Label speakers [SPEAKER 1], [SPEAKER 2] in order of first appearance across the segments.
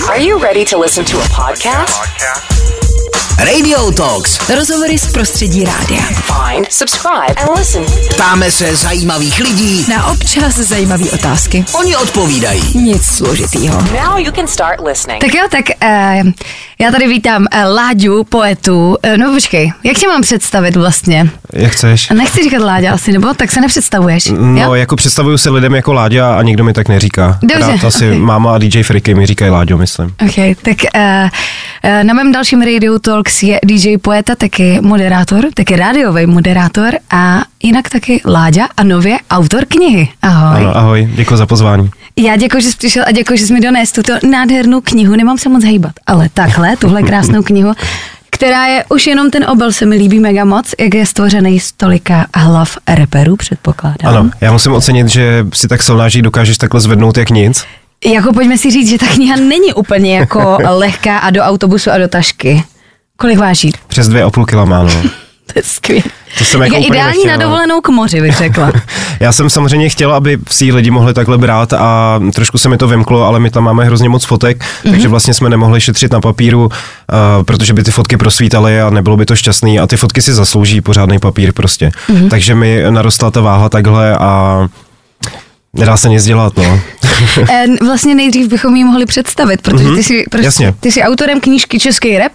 [SPEAKER 1] Are you ready to listen to a podcast?
[SPEAKER 2] Radio Talks.
[SPEAKER 3] Rozhovory z prostředí rádia.
[SPEAKER 1] Find, subscribe, and listen.
[SPEAKER 2] Ptáme se zajímavých lidí,
[SPEAKER 3] Na občas zajímavé otázky.
[SPEAKER 2] oni odpovídají.
[SPEAKER 3] Nic složitýho.
[SPEAKER 1] Now you can start listening.
[SPEAKER 4] Tak jo, tak uh, já tady vítám uh, Láďu, poetu. Uh, no počkej, jak tě mám představit vlastně?
[SPEAKER 5] Jak chceš?
[SPEAKER 4] Nechci říkat Láďa asi, nebo tak se nepředstavuješ.
[SPEAKER 5] No,
[SPEAKER 4] jo?
[SPEAKER 5] jako představuju se lidem jako Láďa a nikdo mi tak neříká.
[SPEAKER 4] Dobře.
[SPEAKER 5] Rád asi máma a DJ Friky mi říkají Láďo, myslím.
[SPEAKER 4] Ok, tak uh, uh, na mém dalším Radio Talks je DJ Poeta, taky moderátor, taky rádiový moderátor a jinak taky Láďa a nově autor knihy. Ahoj.
[SPEAKER 5] Ano, ahoj, děkuji za pozvání.
[SPEAKER 4] Já děkuji, že jsi přišel a děkuji, že jsi mi dones tuto nádhernou knihu. Nemám se moc hejbat, ale takhle, tuhle krásnou knihu, která je, už jenom ten obal se mi líbí mega moc, jak je stvořený z tolika hlav reperů, předpokládám.
[SPEAKER 5] Ano, já musím ocenit, že si tak ji dokážeš takhle zvednout jak nic.
[SPEAKER 4] Jako pojďme si říct, že ta kniha není úplně jako lehká a do autobusu a do tašky. Kolik váží?
[SPEAKER 5] Přes dvě a půl kila má, no.
[SPEAKER 4] To je skvělé.
[SPEAKER 5] To jsem jako
[SPEAKER 4] ideální
[SPEAKER 5] nechtěl,
[SPEAKER 4] na
[SPEAKER 5] no.
[SPEAKER 4] dovolenou k moři, bych řekla.
[SPEAKER 5] Já jsem samozřejmě chtěl, aby si lidi mohli takhle brát a trošku se mi to vymklo, ale my tam máme hrozně moc fotek, mm-hmm. takže vlastně jsme nemohli šetřit na papíru, uh, protože by ty fotky prosvítaly a nebylo by to šťastný a ty fotky si zaslouží pořádný papír prostě. Mm-hmm. Takže mi narostla ta váha takhle a nedá se nic dělat, no.
[SPEAKER 4] Eh, Vlastně nejdřív bychom ji mohli představit, protože ty jsi, prostě,
[SPEAKER 5] jasně.
[SPEAKER 4] ty jsi autorem knížky Český rap,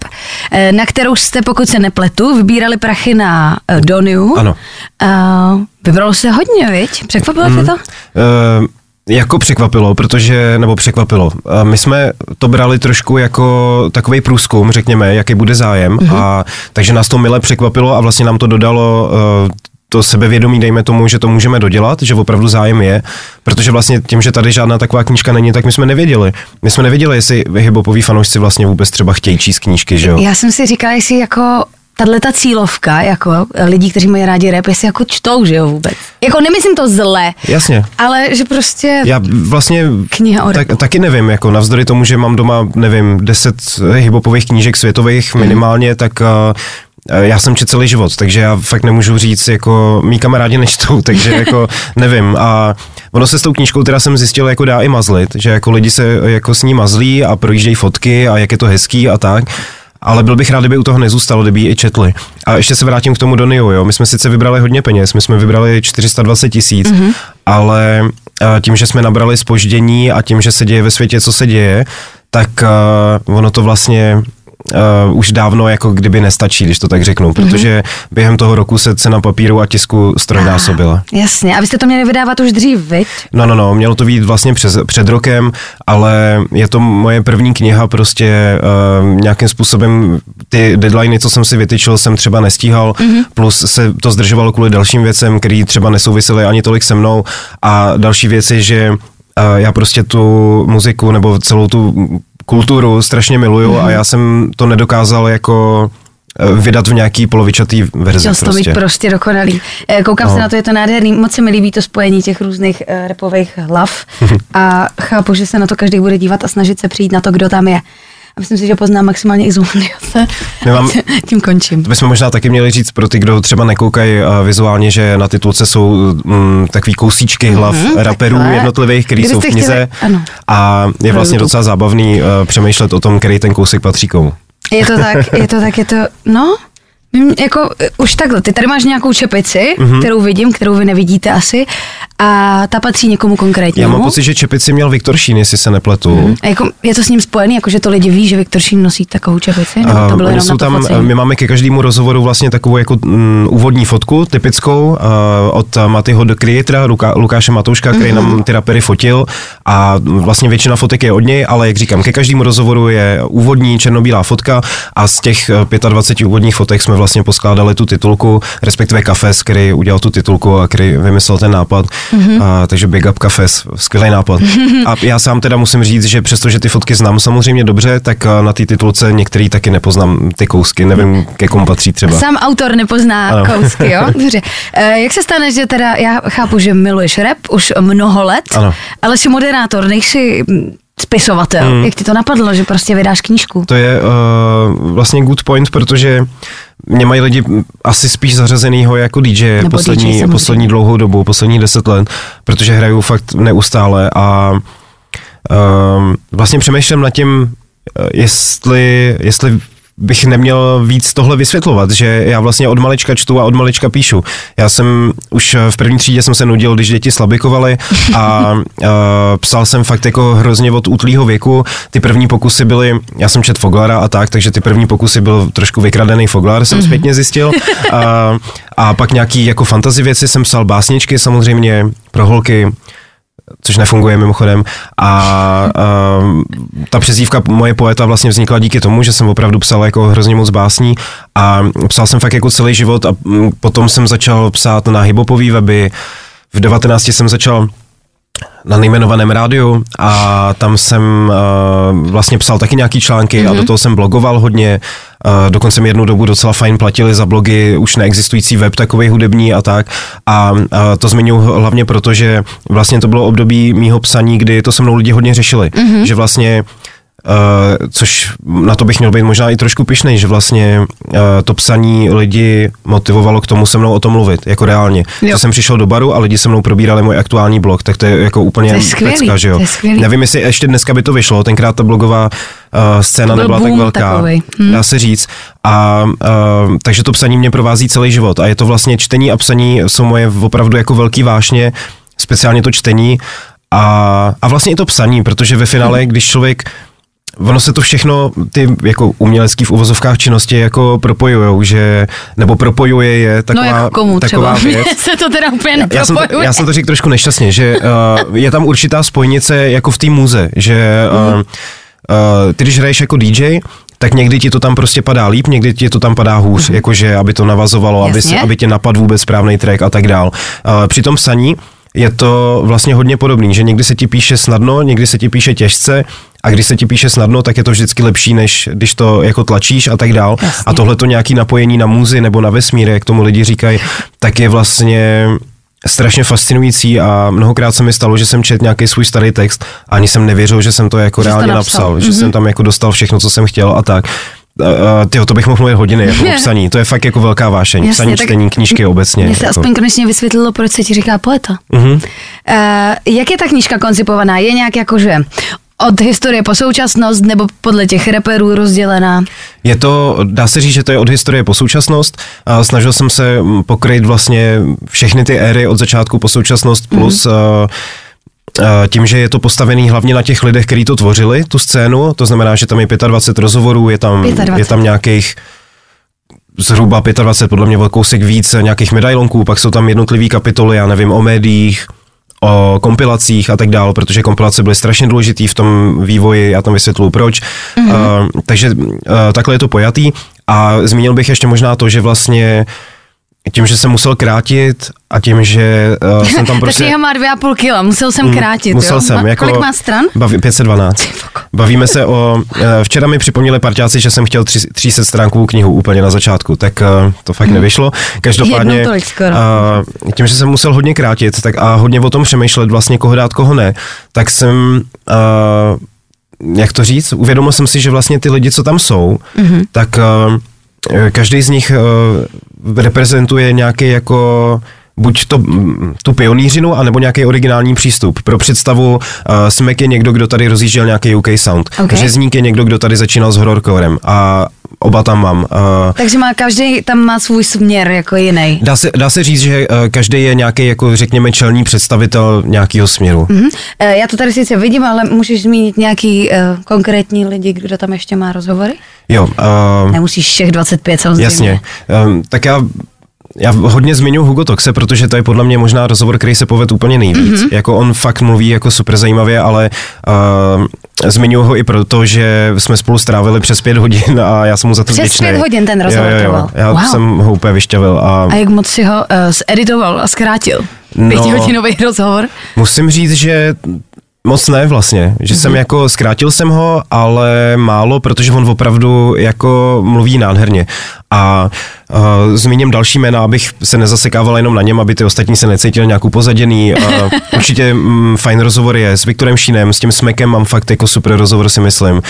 [SPEAKER 4] eh, na kterou jste, pokud se nepletu, vybírali prachy na eh, Doniu.
[SPEAKER 5] Ano.
[SPEAKER 4] Vybralo se hodně, viď? Překvapilo tě to?
[SPEAKER 5] Uh, jako překvapilo, protože, nebo překvapilo, my jsme to brali trošku jako takový průzkum, řekněme, jaký bude zájem, mm-hmm. a takže nás to mile překvapilo a vlastně nám to dodalo uh, to sebevědomí, dejme tomu, že to můžeme dodělat, že opravdu zájem je, protože vlastně tím, že tady žádná taková knížka není, tak my jsme nevěděli. My jsme nevěděli, jestli hiphopoví fanoušci vlastně vůbec třeba chtějí číst knížky, že jo?
[SPEAKER 4] Já jsem si říkala, jestli jako tahle ta cílovka, jako lidí, kteří mají rádi rap, jestli jako čtou, že jo vůbec. Jako nemyslím to zle,
[SPEAKER 5] Jasně.
[SPEAKER 4] ale že prostě...
[SPEAKER 5] Já vlastně
[SPEAKER 4] Kniha o
[SPEAKER 5] tak, taky nevím, jako navzdory tomu, že mám doma, nevím, deset hiphopových knížek světových minimálně, tak uh, já jsem četl celý život, takže já fakt nemůžu říct, jako mý kamarádi nečtou, takže jako nevím. A ono se s tou knížkou teda jsem zjistil, jako dá i mazlit, že jako lidi se jako s ní mazlí a projíždějí fotky a jak je to hezký a tak. Ale byl bych rád, kdyby u toho nezůstalo, kdyby ji i četli. A ještě se vrátím k tomu Doniu, jo. My jsme sice vybrali hodně peněz, my jsme vybrali 420 tisíc, mm-hmm. ale a tím, že jsme nabrali spoždění a tím, že se děje ve světě, co se děje, tak uh, ono to vlastně uh, už dávno jako kdyby nestačí, když to tak řeknu, protože během toho roku se cena papíru a tisku strojnásobila.
[SPEAKER 4] Jasně, a vy jste to měli vydávat už dřív, viď?
[SPEAKER 5] No, no, no, mělo to být vlastně přes, před rokem, ale je to moje první kniha, prostě uh, nějakým způsobem ty deadliny, co jsem si vytyčil, jsem třeba nestíhal, mm-hmm. plus se to zdržovalo kvůli dalším věcem, které třeba nesouvisely ani tolik se mnou a další věc je, že uh, já prostě tu muziku nebo celou tu kulturu strašně miluju mm-hmm. a já jsem to nedokázal jako eh, vydat v nějaký polovičatý verzi
[SPEAKER 4] Chtěl jsi to
[SPEAKER 5] prostě.
[SPEAKER 4] mít prostě dokonalý. Eh, Koukám
[SPEAKER 5] No.
[SPEAKER 4] se na to, je to nádherný. Moc se mi líbí to spojení těch různých uh, repových hlav a chápu, že se na to každý bude dívat a snažit se přijít na to, kdo tam je. A myslím si, že poznám maximálně i
[SPEAKER 5] mám-
[SPEAKER 4] Tím končím.
[SPEAKER 5] To bychom možná taky měli říct pro ty, kdo třeba nekoukají uh, vizuálně, že na titulce jsou mm, takový kousíčky hlav mm-hmm, raperů
[SPEAKER 4] takhle.
[SPEAKER 5] jednotlivých, který jsou v knize.
[SPEAKER 4] chtěli- ano.
[SPEAKER 5] A je vlastně docela zábavný uh, přemýšlet o tom, který ten kousek patří komu.
[SPEAKER 4] Je to tak, je to tak, je to, no, jako eh, už takhle, ty tady máš nějakou čepici,
[SPEAKER 5] Mhm.
[SPEAKER 4] mm-hmm. kterou vidím, kterou vy nevidíte asi a ta patří někomu konkrétnímu.
[SPEAKER 5] Já mám pocit, že čepici měl Viktor Šín, jestli se nepletu. Mm-hmm.
[SPEAKER 4] A jako, je to s ním spojený, jako že to lidi ví, že Viktor Šín nosí takovou čepici? Nebo to bylo
[SPEAKER 5] oni
[SPEAKER 4] jenom
[SPEAKER 5] jsou tam,
[SPEAKER 4] focení?
[SPEAKER 5] my máme ke každému rozhovoru vlastně takovou jako mm, úvodní fotku typickou uh, od Matyho de Creatora, Luka, Lukáše Matouška, který mm-hmm. nám ty rapery fotil a vlastně většina fotek je od něj, ale jak říkám, ke každému rozhovoru je úvodní černobílá fotka a z těch eh, 25 úvodních fotek jsme vlastně poskládali tu titulku, respektive Kafes, který udělal tu titulku a který vymyslel ten nápad, mm-hmm. a, takže Big Up Kafes, skvělý nápad. A já sám teda musím říct, že přestože ty fotky znám samozřejmě dobře, tak eh, na té titulce některý taky nepoznám ty kousky, nevím, ke komu patří třeba.
[SPEAKER 4] Sám autor nepozná
[SPEAKER 5] Ano.
[SPEAKER 4] kousky, jo? Dobře. E, jak se stane, že teda, já chápu, že miluješ rap už mnoho let,
[SPEAKER 5] Ano.
[SPEAKER 4] ale jsi moderátor, nejsi mm, spisovatel.
[SPEAKER 5] Hmm.
[SPEAKER 4] Jak ti to napadlo, že prostě vydáš knížku?
[SPEAKER 5] To je uh, vlastně good point, protože mě mají lidi asi spíš zařazenýho jako DJ
[SPEAKER 4] Nebo DJ
[SPEAKER 5] poslední,
[SPEAKER 4] samozřejmě.
[SPEAKER 5] poslední dlouhou dobu, poslední deset let, protože hraju fakt neustále a uh, vlastně přemýšlím nad tím, eh, jestli, jestli bych neměl víc tohle vysvětlovat, že já vlastně od malička čtu a od malička píšu. Já jsem už v první třídě jsem se nudil, když děti slabikovaly a, a psal jsem fakt jako hrozně od útlýho věku. Ty první pokusy byly, já jsem čet Foglara a tak, takže ty první pokusy byl trošku vykradený Foglar, jsem mm-hmm. zpětně zjistil. A, a pak nějaký jako fantasy věci jsem psal básničky samozřejmě pro holky, což nefunguje mimochodem. A, a ta přezdívka moje poeta vlastně vznikla díky tomu, že jsem opravdu psal jako hrozně moc básní a psal jsem fakt jako celý život a mm, potom jsem začal psát na hibopový weby. V 19 jsem začal na nejmenovaném rádiu a tam jsem uh, vlastně psal taky nějaký články mm-hmm. a do toho jsem blogoval hodně. Uh, dokonce mi jednu dobu docela fajn platili za blogy už neexistující web takový hudební a tak. A uh, to zmiňuji hlavně proto, že vlastně to bylo období mýho psaní, kdy to se mnou lidi hodně řešili. Mm-hmm. Že vlastně Uh, což na to bych měl být možná i trošku pišnej, že vlastně uh, to psaní lidi motivovalo k tomu se mnou o tom mluvit, jako reálně. Jo. Jsem přišel do baru a lidi se mnou probírali můj aktuální blog, tak to je jako úplně
[SPEAKER 4] to je skvělý,
[SPEAKER 5] pecka, že jo.
[SPEAKER 4] To je skvělý.
[SPEAKER 5] Nevím, jestli ještě dneska by to vyšlo, tenkrát ta blogová uh, scéna nebyla tak velká,
[SPEAKER 4] takovej. Hm.
[SPEAKER 5] dá se říct. A uh, takže to psaní mě provází celý život a je to vlastně čtení a psaní jsou moje opravdu jako velký vášně, speciálně to čtení a, a vlastně i to psaní, protože ve finále,
[SPEAKER 4] Hm.
[SPEAKER 5] když člověk Ono se to všechno, ty jako umělecký v uvozovkách činnosti jako propojujou, že, nebo propojuje je taková,
[SPEAKER 4] no jako komu
[SPEAKER 5] taková
[SPEAKER 4] třeba.
[SPEAKER 5] věc.
[SPEAKER 4] Mně se to teda úplně
[SPEAKER 5] Já jsem, to,
[SPEAKER 4] nepropojuje.
[SPEAKER 5] já jsem to řekl trošku nešťastně, že uh, je tam určitá spojnice jako v té muze, že uh, uh, ty když hraješ jako DJ, tak někdy ti to tam prostě padá líp, někdy ti to tam padá hůř, jakože aby to navazovalo, aby,
[SPEAKER 4] Jasně.
[SPEAKER 5] aby tě napadl vůbec správný track a tak dál. Uh, při tom psaní je to vlastně hodně podobný, že někdy se ti píše snadno, někdy se ti píše těžce a když se ti píše snadno, tak je to vždycky lepší, než když to jako tlačíš a tak dál.
[SPEAKER 4] Jasně.
[SPEAKER 5] A tohle to nějaký napojení na muzy nebo na vesmír, jak tomu lidi říkají, tak je vlastně strašně fascinující a mnohokrát se mi stalo, že jsem četl nějaký svůj starý text a ani jsem nevěřil, že jsem to jako
[SPEAKER 4] Že
[SPEAKER 5] reálně
[SPEAKER 4] napsal.
[SPEAKER 5] napsal, že
[SPEAKER 4] Mhm.
[SPEAKER 5] jsem tam jako dostal všechno, co jsem chtěl a tak. Uh, tyjo, to bych mohl mluvit hodiny jako o psaní, to je fakt jako velká vášeň,
[SPEAKER 4] Jasně,
[SPEAKER 5] psaní, čtení, knížky obecně.
[SPEAKER 4] Mně se
[SPEAKER 5] jako.
[SPEAKER 4] aspoň konečně vysvětlilo, proč se ti říká poeta.
[SPEAKER 5] Mhm.
[SPEAKER 4] Uh, jak je ta knížka koncipovaná? Je nějak jakože od historie po současnost nebo podle těch reperů rozdělená?
[SPEAKER 5] Je to, dá se říct, že to je od historie po současnost. A snažil jsem se pokryt vlastně všechny ty éry od začátku po současnost plus mm. tím, že je to postavený hlavně na těch lidech, kteří to tvořili, tu scénu, to znamená, že tam je 25 rozhovorů, je tam,
[SPEAKER 4] 25.
[SPEAKER 5] je tam nějakých zhruba 25, podle mě kousek víc nějakých medailonků, pak jsou tam jednotlivý kapitoly, já nevím, o médiích, o kompilacích a tak dále, protože kompilace byly strašně důležitý v tom vývoji, já tam vysvětluju proč. Mm-hmm. Uh, takže uh, takhle je to pojatý a zmínil bych ještě možná to, že vlastně tím, že jsem musel krátit a tím, že uh, jsem tam
[SPEAKER 4] Ta
[SPEAKER 5] prostě...
[SPEAKER 4] kniha má dvě a půl kila, musel jsem
[SPEAKER 5] Mm,
[SPEAKER 4] krátit,
[SPEAKER 5] Musel
[SPEAKER 4] jo?
[SPEAKER 5] jsem.
[SPEAKER 4] Ma-
[SPEAKER 5] Jako,
[SPEAKER 4] Kolik má stran?
[SPEAKER 5] Baví, 512. Bavíme se o... eh, Včera mi připomněli parťáci, že jsem chtěl tři, 300 stránkovou knihu úplně na začátku, tak eh, to fakt nevyšlo. Každopádně, eh, tím, že jsem musel hodně krátit tak a hodně o tom přemýšlet, vlastně koho dát, koho ne, tak jsem... eh, jak to říct, uvědomil jsem si, že vlastně ty lidi, co tam jsou, mm-hmm. tak uh, každý z nich uh, reprezentuje nějaký jako buď to, mm, tu pionýřinu, anebo nějaký originální přístup. Pro představu, uh, Smek je někdo, kdo tady rozjížděl nějaký UK sound.
[SPEAKER 4] Ok.
[SPEAKER 5] Řezník je někdo, kdo tady začínal s horrorcorem a oba tam mám. Uh,
[SPEAKER 4] Takže má každý tam má svůj směr jako jiný.
[SPEAKER 5] Dá se, dá se říct, že uh, každý je nějaký, jako řekněme, čelní představitel nějakého směru.
[SPEAKER 4] Mhm. Eh, Já to tady sice vidím, ale můžeš zmínit nějaký uh, konkrétní lidi, kdo tam ještě má rozhovory?
[SPEAKER 5] Jo, uh,
[SPEAKER 4] Nemusíš všech 25 samozřejmě.
[SPEAKER 5] Jasně. Um, tak já já hodně zmiňuji Hugo Toxe, protože to je podle mě možná rozhovor, který se povedl úplně nejvíc. Mm-hmm. Jako on fakt mluví jako super zajímavě, ale uh, zmiňuji ho i proto, že jsme spolu strávili přes pět hodin a já jsem mu za to
[SPEAKER 4] Přes pět hodin ten rozhovor
[SPEAKER 5] jo, jo, jo.
[SPEAKER 4] trval.
[SPEAKER 5] Já
[SPEAKER 4] Wow.
[SPEAKER 5] jsem ho úplně vyšťavil a
[SPEAKER 4] A jak moc si ho uh, zeditoval a zkrátil?
[SPEAKER 5] No.
[SPEAKER 4] Pětihodinový rozhovor.
[SPEAKER 5] musím říct, že Moc ne vlastně, že mm-hmm. jsem jako, zkrátil jsem ho, ale málo, protože on opravdu jako mluví nádherně. A uh, zmíním další jména, abych se nezasekával jenom na něm, aby ty ostatní se necítili nějak upozaděný. Uh, určitě mm, fajn rozhovor je s Viktorem Šínem, s tím Smekem mám fakt jako super rozhovor si myslím.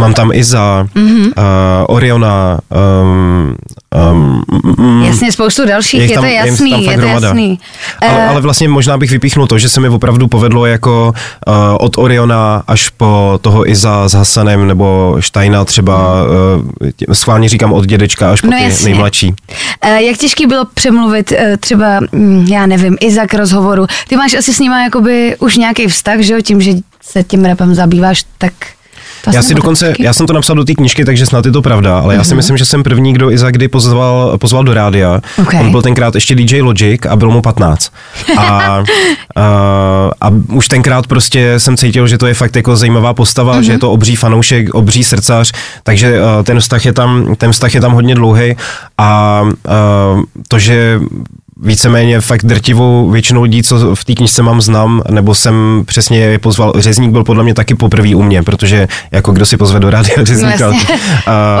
[SPEAKER 5] Mám tam Iza, mm-hmm. uh, Oriona, um, um,
[SPEAKER 4] Jasně, spoustu dalších, je to
[SPEAKER 5] tam- je jim
[SPEAKER 4] jasný,
[SPEAKER 5] tam
[SPEAKER 4] je to
[SPEAKER 5] hromada.
[SPEAKER 4] jasný.
[SPEAKER 5] Ale, ale vlastně možná bych vypíchnul to, že se mi opravdu povedlo jako uh, od Oriona až po toho Iza s Hasanem nebo Steina třeba, uh, schválně říkám od dědečka až po
[SPEAKER 4] No
[SPEAKER 5] ty
[SPEAKER 4] jasně.
[SPEAKER 5] nejmladší.
[SPEAKER 4] Eh, Jak těžký bylo přemluvit eh, třeba, mm, já nevím, Iza k rozhovoru. Ty máš asi s nima jakoby už nějaký vztah, že jo, tím, že se tím rapem zabýváš, tak to
[SPEAKER 5] Já si dokonce,
[SPEAKER 4] těžký.
[SPEAKER 5] já jsem to napsal do té knížky, takže snad je to pravda, ale já si myslím, že jsem první, kdo Iza kdy pozval, pozval do rádia.
[SPEAKER 4] Ok.
[SPEAKER 5] On byl tenkrát ještě DJ Logic a bylo mu 15. A, a, a už tenkrát prostě jsem cítil, že to je fakt jako zajímavá postava, že je to obří fanoušek, obří srdcař, takže eh, ten vztah je tam, ten vztah je tam hodně dlouhý a eh, to, že víceméně fakt drtivou většinu lidí, co v té knižce mám znám, nebo jsem přesně je pozval. Řezník byl podle mě taky poprvé u mě, protože jako kdo si pozve do rádia Řezníka.
[SPEAKER 4] No jasně.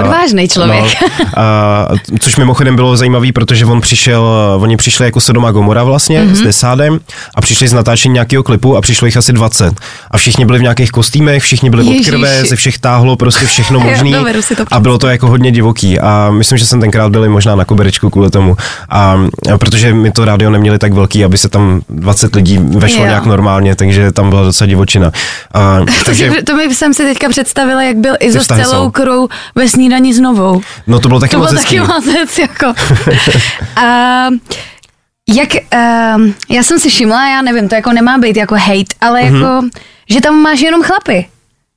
[SPEAKER 4] Odvážnej člověk.
[SPEAKER 5] No, a, což mimochodem bylo zajímavý, protože on přišel, oni přišli jako Sodoma Gomora vlastně
[SPEAKER 4] Mhm.
[SPEAKER 5] mm-hmm. s Desádem a přišli z natáčení nějakého klipu a přišlo jich asi 20. A všichni byli v nějakých kostýmech, všichni byli od
[SPEAKER 4] Ježiši.
[SPEAKER 5] krve, ze všech táhlo prostě všechno možný.
[SPEAKER 4] to
[SPEAKER 5] a bylo to jako hodně divoký. A myslím, že jsem tenkrát byl i možná na koberečku kvůli tomu. A, a protože my to rádio neměli tak velký, aby se tam 20 lidí vešlo
[SPEAKER 4] Jo.
[SPEAKER 5] nějak normálně, takže tam byla docela divočina. A,
[SPEAKER 4] Takže to mi jsem si teďka představila, jak byl Izo s celou
[SPEAKER 5] jsou.
[SPEAKER 4] krou ve snídani s novou.
[SPEAKER 5] no to bylo taky
[SPEAKER 4] To
[SPEAKER 5] moc
[SPEAKER 4] byl
[SPEAKER 5] hezký.
[SPEAKER 4] taky mazec, jako. A jak, um, já jsem si všimla, já nevím, to jako nemá být jako hate, ale
[SPEAKER 5] Mhm.
[SPEAKER 4] jako, že tam máš jenom chlapy.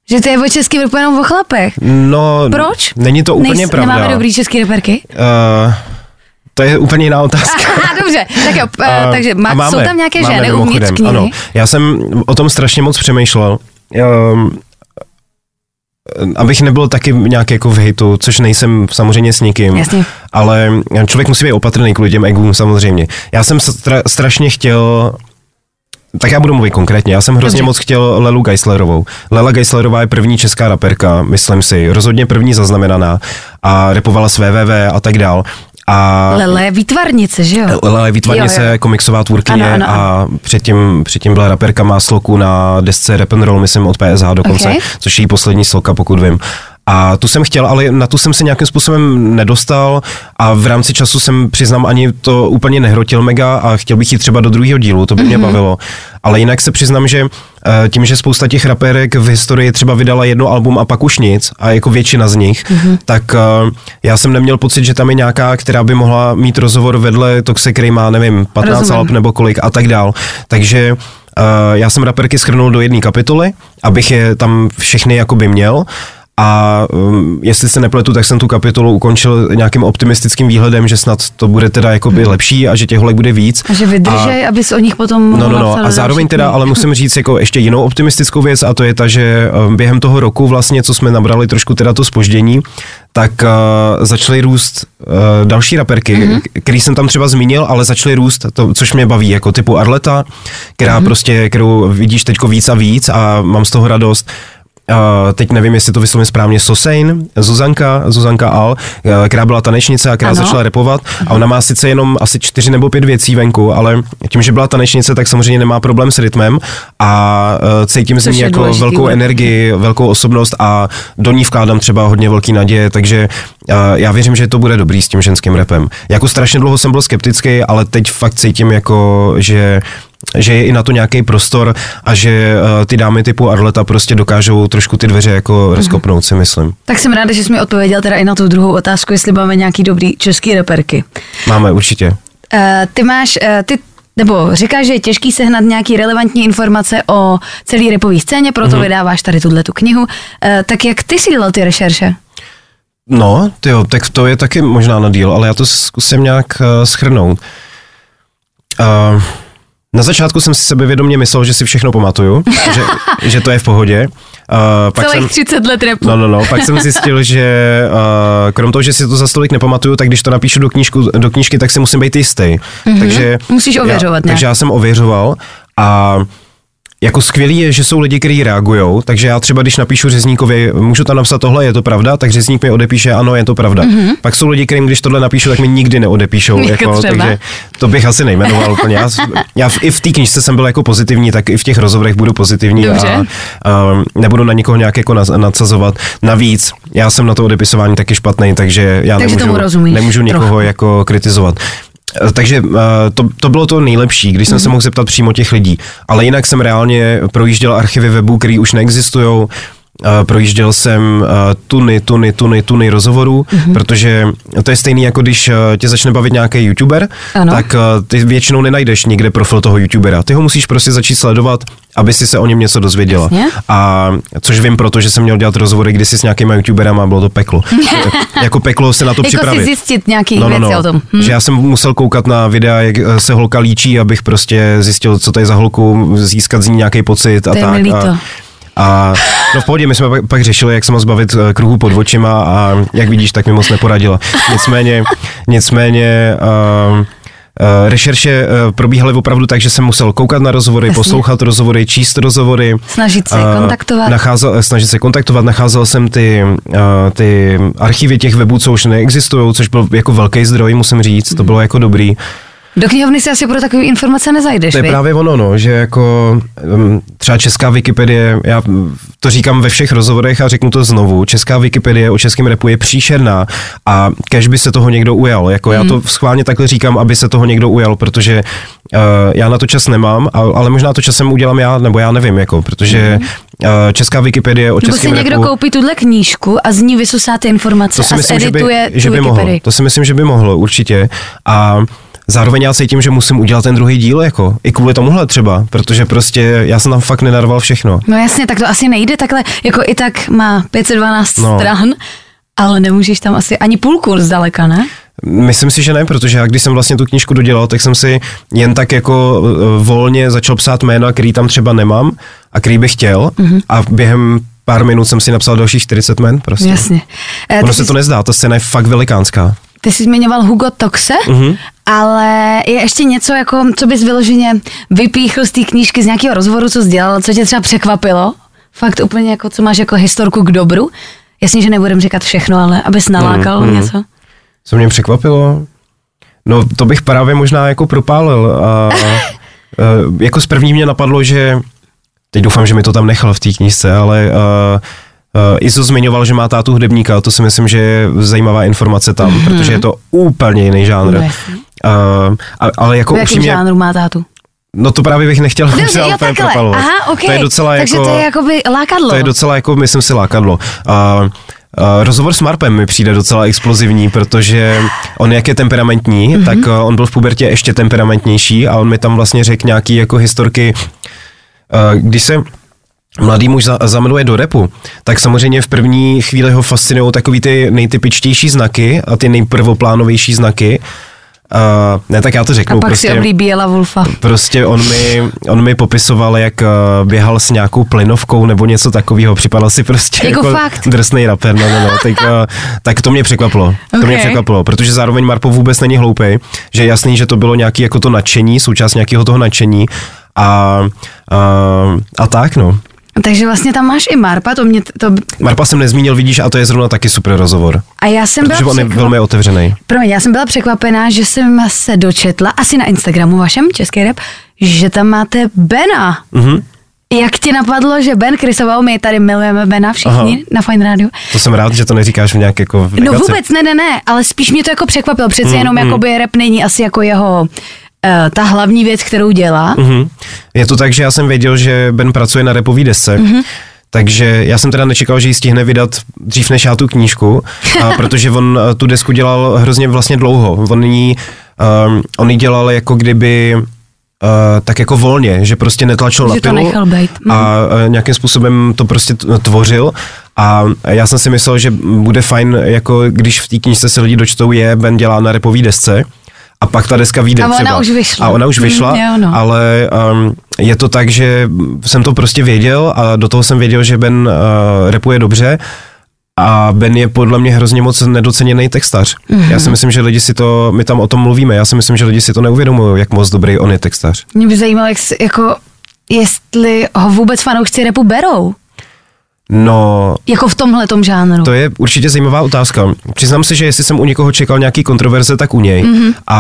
[SPEAKER 4] Že to je o český repu jenom o chlapech.
[SPEAKER 5] No,
[SPEAKER 4] Proč?
[SPEAKER 5] Není to úplně
[SPEAKER 4] Nejs-
[SPEAKER 5] pravda.
[SPEAKER 4] Nemáme dobrý český reperky?
[SPEAKER 5] Uh, to je úplně jiná otázka.
[SPEAKER 4] Aha, dobře, tak jo,
[SPEAKER 5] A-
[SPEAKER 4] takže má,
[SPEAKER 5] máme,
[SPEAKER 4] jsou tam nějaké
[SPEAKER 5] máme
[SPEAKER 4] ženy uvnitř knihy?
[SPEAKER 5] Ano, já jsem o tom strašně moc přemýšlel. Um, abych nebyl taky nějak jako v hejtu, což nejsem samozřejmě s nikým,
[SPEAKER 4] Jasně.
[SPEAKER 5] ale člověk musí být opatrný kvůli těm egům samozřejmě. Já jsem stra- strašně chtěl tak já budu mluvit konkrétně. Já jsem hrozně
[SPEAKER 4] Dobře.
[SPEAKER 5] moc chtěl Lelu Geislerovou. Lela Geislerová je první česká raperka, myslím si, rozhodně první zaznamenaná a repovala s www a tak dál. A
[SPEAKER 4] Lele výtvarnice, že jo?
[SPEAKER 5] Lela je výtvarnice,
[SPEAKER 4] Jo, jo.
[SPEAKER 5] komiksová tvůrkyně
[SPEAKER 4] Ano, ano,
[SPEAKER 5] a předtím, předtím byla raperka má sloku na desce Rap and Roll, myslím od PSH dokonce,
[SPEAKER 4] Ok.
[SPEAKER 5] což je její poslední sloka, pokud vím. A tu jsem chtěl, ale na tu jsem se nějakým způsobem nedostal a v rámci času jsem, přiznám, ani to úplně nehrotil mega a chtěl bych jít třeba do druhého dílu, to by mě bavilo. Ale jinak se přiznám, že tím, že spousta těch rapérek v historii třeba vydala jedno album a pak už nic, a jako většina z nich, tak eh, já jsem neměl pocit, že tam je nějaká, která by mohla mít rozhovor vedle Toxe, který má, nevím, 15
[SPEAKER 4] Rozumím.
[SPEAKER 5] alb nebo kolik a tak dál. Takže uh, já jsem raperky schrnul do jedné kapitoly, abych je tam všechny jakoby měl. A um, jestli se nepletu, tak jsem tu kapitolu ukončil nějakým optimistickým výhledem, že snad to bude teda jakoby lepší a že těch holek bude víc.
[SPEAKER 4] A že vydržej, abys o nich potom
[SPEAKER 5] No, no, no. A zároveň teda, ale musím říct jako ještě jinou optimistickou věc a to je ta, že um, během toho roku vlastně, co jsme nabrali trošku teda to spoždění, tak uh, začaly růst uh, další raperky,
[SPEAKER 4] Mhm.
[SPEAKER 5] mm-hmm. který jsem tam třeba zmínil, ale začaly růst, to, což mě baví, jako typu Arleta, která
[SPEAKER 4] Mhm.
[SPEAKER 5] mm-hmm. prostě, kterou vidíš teďko víc a víc a mám z toho radost. Uh, teď nevím, jestli to vyslovím správně, Sosein, Zuzanka, Zuzanka Al, uh, která byla tanečnice a která
[SPEAKER 4] Ano.
[SPEAKER 5] začala repovat a ona má sice jenom asi čtyři nebo pět věcí venku, ale tím, že byla tanečnice, tak samozřejmě nemá problém s rytmem a uh, cítím z ní jako
[SPEAKER 4] důležitý
[SPEAKER 5] velkou
[SPEAKER 4] určitě.
[SPEAKER 5] energii, velkou osobnost a do ní vkládám třeba hodně velký naděje, takže uh, já věřím, že to bude dobrý s tím ženským repem. Jako strašně dlouho jsem byl skeptický, ale teď fakt cítím jako, že že je i na to nějaký prostor a že uh, ty dámy typu Arleta prostě dokážou trošku ty dveře jako
[SPEAKER 4] Mhm.
[SPEAKER 5] rozkopnout, si myslím.
[SPEAKER 4] Tak jsem ráda, že jsi mi odpověděl teda i na tu druhou otázku, jestli máme nějaký dobrý český reperky.
[SPEAKER 5] Máme určitě.
[SPEAKER 4] Uh, ty máš, uh, ty nebo říkáš, že je těžký sehnat nějaký relevantní informace o celé repové scéně, proto mm-hmm. vydáváš tady tuhle tu knihu. Uh, tak jak ty si dělal ty rešerše?
[SPEAKER 5] No, tyjo, tak to je taky možná na díl, ale já to zkusím nějak uh, schrnout. Uh, na začátku jsem si sebevědomě myslel, že si všechno pamatuju, že, že to je v pohodě. Uh, pak
[SPEAKER 4] Celých
[SPEAKER 5] jsem,
[SPEAKER 4] 30 let repu.
[SPEAKER 5] No, no, no, pak jsem zjistil, že uh, krom toho, že si to za stolik nepamatuju, tak když to napíšu do, knížku, do knížky, tak si musím být jistý. Mm-hmm. Takže,
[SPEAKER 4] Musíš ověřovat
[SPEAKER 5] já,
[SPEAKER 4] nějak.
[SPEAKER 5] Takže já jsem ověřoval a jako skvělý je, že jsou lidi, kteří reagují, takže já třeba, když napíšu řezníkovi, můžu tam napsat tohle, je to pravda, tak řezník mi odepíše, ano, je to pravda. Mm-hmm. Pak jsou lidi, kterým, když tohle napíšu, tak mi nikdy neodepíšou.
[SPEAKER 4] Jako
[SPEAKER 5] jako,
[SPEAKER 4] třeba?
[SPEAKER 5] takže to bych asi nejmenoval úplně. Já, já v, i v té knižce jsem byl jako pozitivní, tak i v těch rozhovorech budu pozitivní
[SPEAKER 4] Dobře.
[SPEAKER 5] a, a nebudu na nikoho nějak jako nad- nadsazovat. Navíc, já jsem na to odepisování taky špatný, takže já
[SPEAKER 4] Takže
[SPEAKER 5] nemůžu, nemůžu nikoho
[SPEAKER 4] trochu.
[SPEAKER 5] jako kritizovat. Eh, Takže eh, to, to bylo to nejlepší, když jsem se mohl zeptat přímo těch lidí. Ale jinak jsem reálně projížděl archivy webů, které už neexistují. Projížděl jsem eh, tuny, tuny, tuny, tuny rozhovorů, mm-hmm. protože to je stejný jako když eh, tě začne bavit nějaký youtuber,
[SPEAKER 4] Ano.
[SPEAKER 5] tak eh, ty většinou nenajdeš nikde profil toho youtubera. Ty ho musíš prostě začít sledovat, aby si se o něm něco dozvěděla.
[SPEAKER 4] Jasně.
[SPEAKER 5] A což vím, protože jsem měl dělat rozhovory kdysi s nějakýma youtuberama a bylo to peklo. jako peklo se na to
[SPEAKER 4] Jako
[SPEAKER 5] připravit.
[SPEAKER 4] si zjistit nějaký
[SPEAKER 5] No, no,
[SPEAKER 4] věci
[SPEAKER 5] no.
[SPEAKER 4] o tom. Hm.
[SPEAKER 5] Že já jsem musel koukat na videa, jak eh, se holka líčí, abych prostě zjistil, co to je za holku, získat z ní nějaký pocit a
[SPEAKER 4] To je
[SPEAKER 5] tak.
[SPEAKER 4] mi líto.
[SPEAKER 5] A, a no v pohodě, my jsme pak, pak řešili, jak se moc zbavit eh, kruhu pod očima a jak vidíš, tak mi moc neporadila. Nicméně, nicméně uh, Uh, rešerše uh, probíhaly opravdu tak, že jsem musel koukat na rozhovory,
[SPEAKER 4] Jasně.
[SPEAKER 5] poslouchat rozhovory, číst rozhovory.
[SPEAKER 4] Snažit se
[SPEAKER 5] eh,
[SPEAKER 4] kontaktovat.
[SPEAKER 5] Nacházel, snažit se kontaktovat, nacházel jsem ty, uh, ty archivy těch webů, co už neexistují, což byl jako velký zdroj, musím říct, to bylo jako dobrý.
[SPEAKER 4] Do knihovny si asi pro takové informace nezajdeš,
[SPEAKER 5] To je
[SPEAKER 4] viď?
[SPEAKER 5] právě ono, no, že jako um, třeba česká Wikipedie, já to říkám ve všech rozhovorech a řeknu to znovu, česká Wikipedie o českém repu je příšerná a kež by se toho někdo ujal, jako já
[SPEAKER 4] Hmm.
[SPEAKER 5] to schválně takhle říkám, aby se toho někdo ujal, protože uh, já na to čas nemám, ale možná to časem udělám já, nebo já nevím, jako, protože uh, česká Wikipedie o
[SPEAKER 4] Hmm. Nebo si
[SPEAKER 5] českém
[SPEAKER 4] někdo
[SPEAKER 5] repu...
[SPEAKER 4] koupí tuhle knížku a z ní vysusá ty informace
[SPEAKER 5] To si
[SPEAKER 4] a
[SPEAKER 5] myslím, že by, že by mohlo. To si myslím, že by mohlo, určitě. A zároveň já cítím, že musím udělat ten druhý díl, jako i kvůli tomuhle třeba, protože prostě já jsem tam fakt nenarval všechno.
[SPEAKER 4] No jasně, tak to asi nejde takhle, jako i tak má 512
[SPEAKER 5] No.
[SPEAKER 4] stran, ale nemůžeš tam asi ani půlku zdaleka, ne?
[SPEAKER 5] Myslím si, že ne, protože já když jsem vlastně tu knížku dodělal, tak jsem si jen tak jako uh, volně začal psát jména, který tam třeba nemám a který bych chtěl
[SPEAKER 4] Mhm.
[SPEAKER 5] a během pár minut jsem si napsal dalších 40 jmen prostě.
[SPEAKER 4] Jasně. Eh,
[SPEAKER 5] Ono se
[SPEAKER 4] jsi,
[SPEAKER 5] to nezdá, ta scéna je fakt velikánská.
[SPEAKER 4] ty jsi zmiňoval Hugo Toxe,
[SPEAKER 5] Mhm.
[SPEAKER 4] Ale je ještě něco, jako, co bys vyloženě vypíchl z té knížky z nějakého rozhovoru, co jsi dělal, co tě třeba překvapilo? Fakt úplně jako, co máš jako historku k dobru? Jasně, že nebudem říkat všechno, ale abys nalákal
[SPEAKER 5] Mhm, mhm.
[SPEAKER 4] něco.
[SPEAKER 5] Co mě překvapilo? No to bych právě možná jako propálil. A, a, jako z první mě napadlo, že teď doufám, že mi to tam nechal v té knížce, ale uh, uh, Izo zmiňoval, že má tátu hudebníka, to si myslím, že je zajímavá informace tam, mm-hmm. protože je to úplně jiný žánr. Uh, ale jako
[SPEAKER 4] V jakém
[SPEAKER 5] upřímně,
[SPEAKER 4] žánru má tátu?
[SPEAKER 5] no to právě bych nechtěl
[SPEAKER 4] Dobře, jo,
[SPEAKER 5] úplně propalovat.
[SPEAKER 4] Aha, ok.
[SPEAKER 5] To je docela
[SPEAKER 4] Takže
[SPEAKER 5] jako...
[SPEAKER 4] to je jakoby lákadlo.
[SPEAKER 5] To je docela jako, myslím si, lákadlo. A, uh, rozhovor s Marpem mi přijde docela explozivní, protože on jak je temperamentní,
[SPEAKER 4] Mhm.
[SPEAKER 5] mm-hmm. tak uh, on byl v pubertě ještě temperamentnější a on mi tam vlastně řekl nějaký jako historky, uh, když se mladý muž za, zamiluje do repu, tak samozřejmě v první chvíli ho fascinují takový ty nejtypičtější znaky a ty nejprvoplánovější znaky. Uh, ne, tak já to řeknu.
[SPEAKER 4] A pak
[SPEAKER 5] prostě,
[SPEAKER 4] si oblíbí Jela Wolfa.
[SPEAKER 5] Prostě on mi, on mi popisoval, jak uh, běhal s nějakou plynovkou nebo něco takového. Připadal si prostě
[SPEAKER 4] Jako
[SPEAKER 5] jako,
[SPEAKER 4] fakt?
[SPEAKER 5] drsný rapper. No, no, no. Tak, uh, tak to mě překvapilo. To mě překvapilo, protože zároveň Marpo vůbec není hloupý, že je jasný, že to bylo nějaký jako to nadšení, součást nějakého toho nadšení. A, a, a tak, no.
[SPEAKER 4] Takže vlastně tam máš i Marpa, to mě, to,
[SPEAKER 5] Marpa jsem nezmínil, vidíš, a to je zrovna taky super rozhovor.
[SPEAKER 4] a já jsem byla
[SPEAKER 5] on je
[SPEAKER 4] překvap-
[SPEAKER 5] velmi otevřený.
[SPEAKER 4] Promiň, já jsem byla překvapená, že jsem se dočetla, asi na Instagramu vašem, Český rap, že tam máte Bena.
[SPEAKER 5] Mhm.
[SPEAKER 4] Jak ti napadlo, že Ben Krysoval, my tady milujeme Bena všichni
[SPEAKER 5] Aha.
[SPEAKER 4] na Fine Radio.
[SPEAKER 5] To jsem rád, že to neříkáš v nějak jako v
[SPEAKER 4] No vůbec, ne, ne, ne, ale spíš mě to jako překvapilo. Přece
[SPEAKER 5] Mm,
[SPEAKER 4] jenom jakoby rap není asi jako jeho ta hlavní věc, kterou dělá.
[SPEAKER 5] Mhm. Je to tak, že já jsem věděl, že Ben pracuje na repový desce,
[SPEAKER 4] Mhm.
[SPEAKER 5] takže já jsem teda nečekal, že ji stihne vydat dřív než já tu knížku, a protože on eh, tu desku dělal hrozně vlastně dlouho. On ji, um, on ji dělal jako kdyby Uh, tak jako volně, že prostě netlačil
[SPEAKER 4] Že
[SPEAKER 5] na
[SPEAKER 4] to
[SPEAKER 5] pilu
[SPEAKER 4] nechal bejt. Mhm.
[SPEAKER 5] a uh, nějakým způsobem to prostě tvořil a já jsem si myslel, že bude fajn, jako když v té knížce se lidi dočtou, je Ben dělá na repový desce a pak ta deska vyjde
[SPEAKER 4] A ona
[SPEAKER 5] třeba.
[SPEAKER 4] už vyšla.
[SPEAKER 5] A ona už
[SPEAKER 4] Mm,
[SPEAKER 5] vyšla,
[SPEAKER 4] jo, no.
[SPEAKER 5] ale um, je to tak, že jsem to prostě věděl a do toho jsem věděl, že Ben uh, repuje dobře a Ben je podle mě hrozně moc nedoceněný textař.
[SPEAKER 4] Mhm.
[SPEAKER 5] Mm-hmm. Já si myslím, že lidi si to, my tam o tom mluvíme, já si myslím, že lidi si to neuvědomují, jak moc dobrý on je textař.
[SPEAKER 4] Mě by zajímalo, jak jsi, jako, jestli ho vůbec fanoušci repu berou.
[SPEAKER 5] No,
[SPEAKER 4] Jako v tomhle žánru.
[SPEAKER 5] To je určitě zajímavá otázka. Přiznám se, že jestli jsem u někoho čekal nějaký kontroverze, tak u něj.
[SPEAKER 4] Mhm.
[SPEAKER 5] Mm-hmm. A,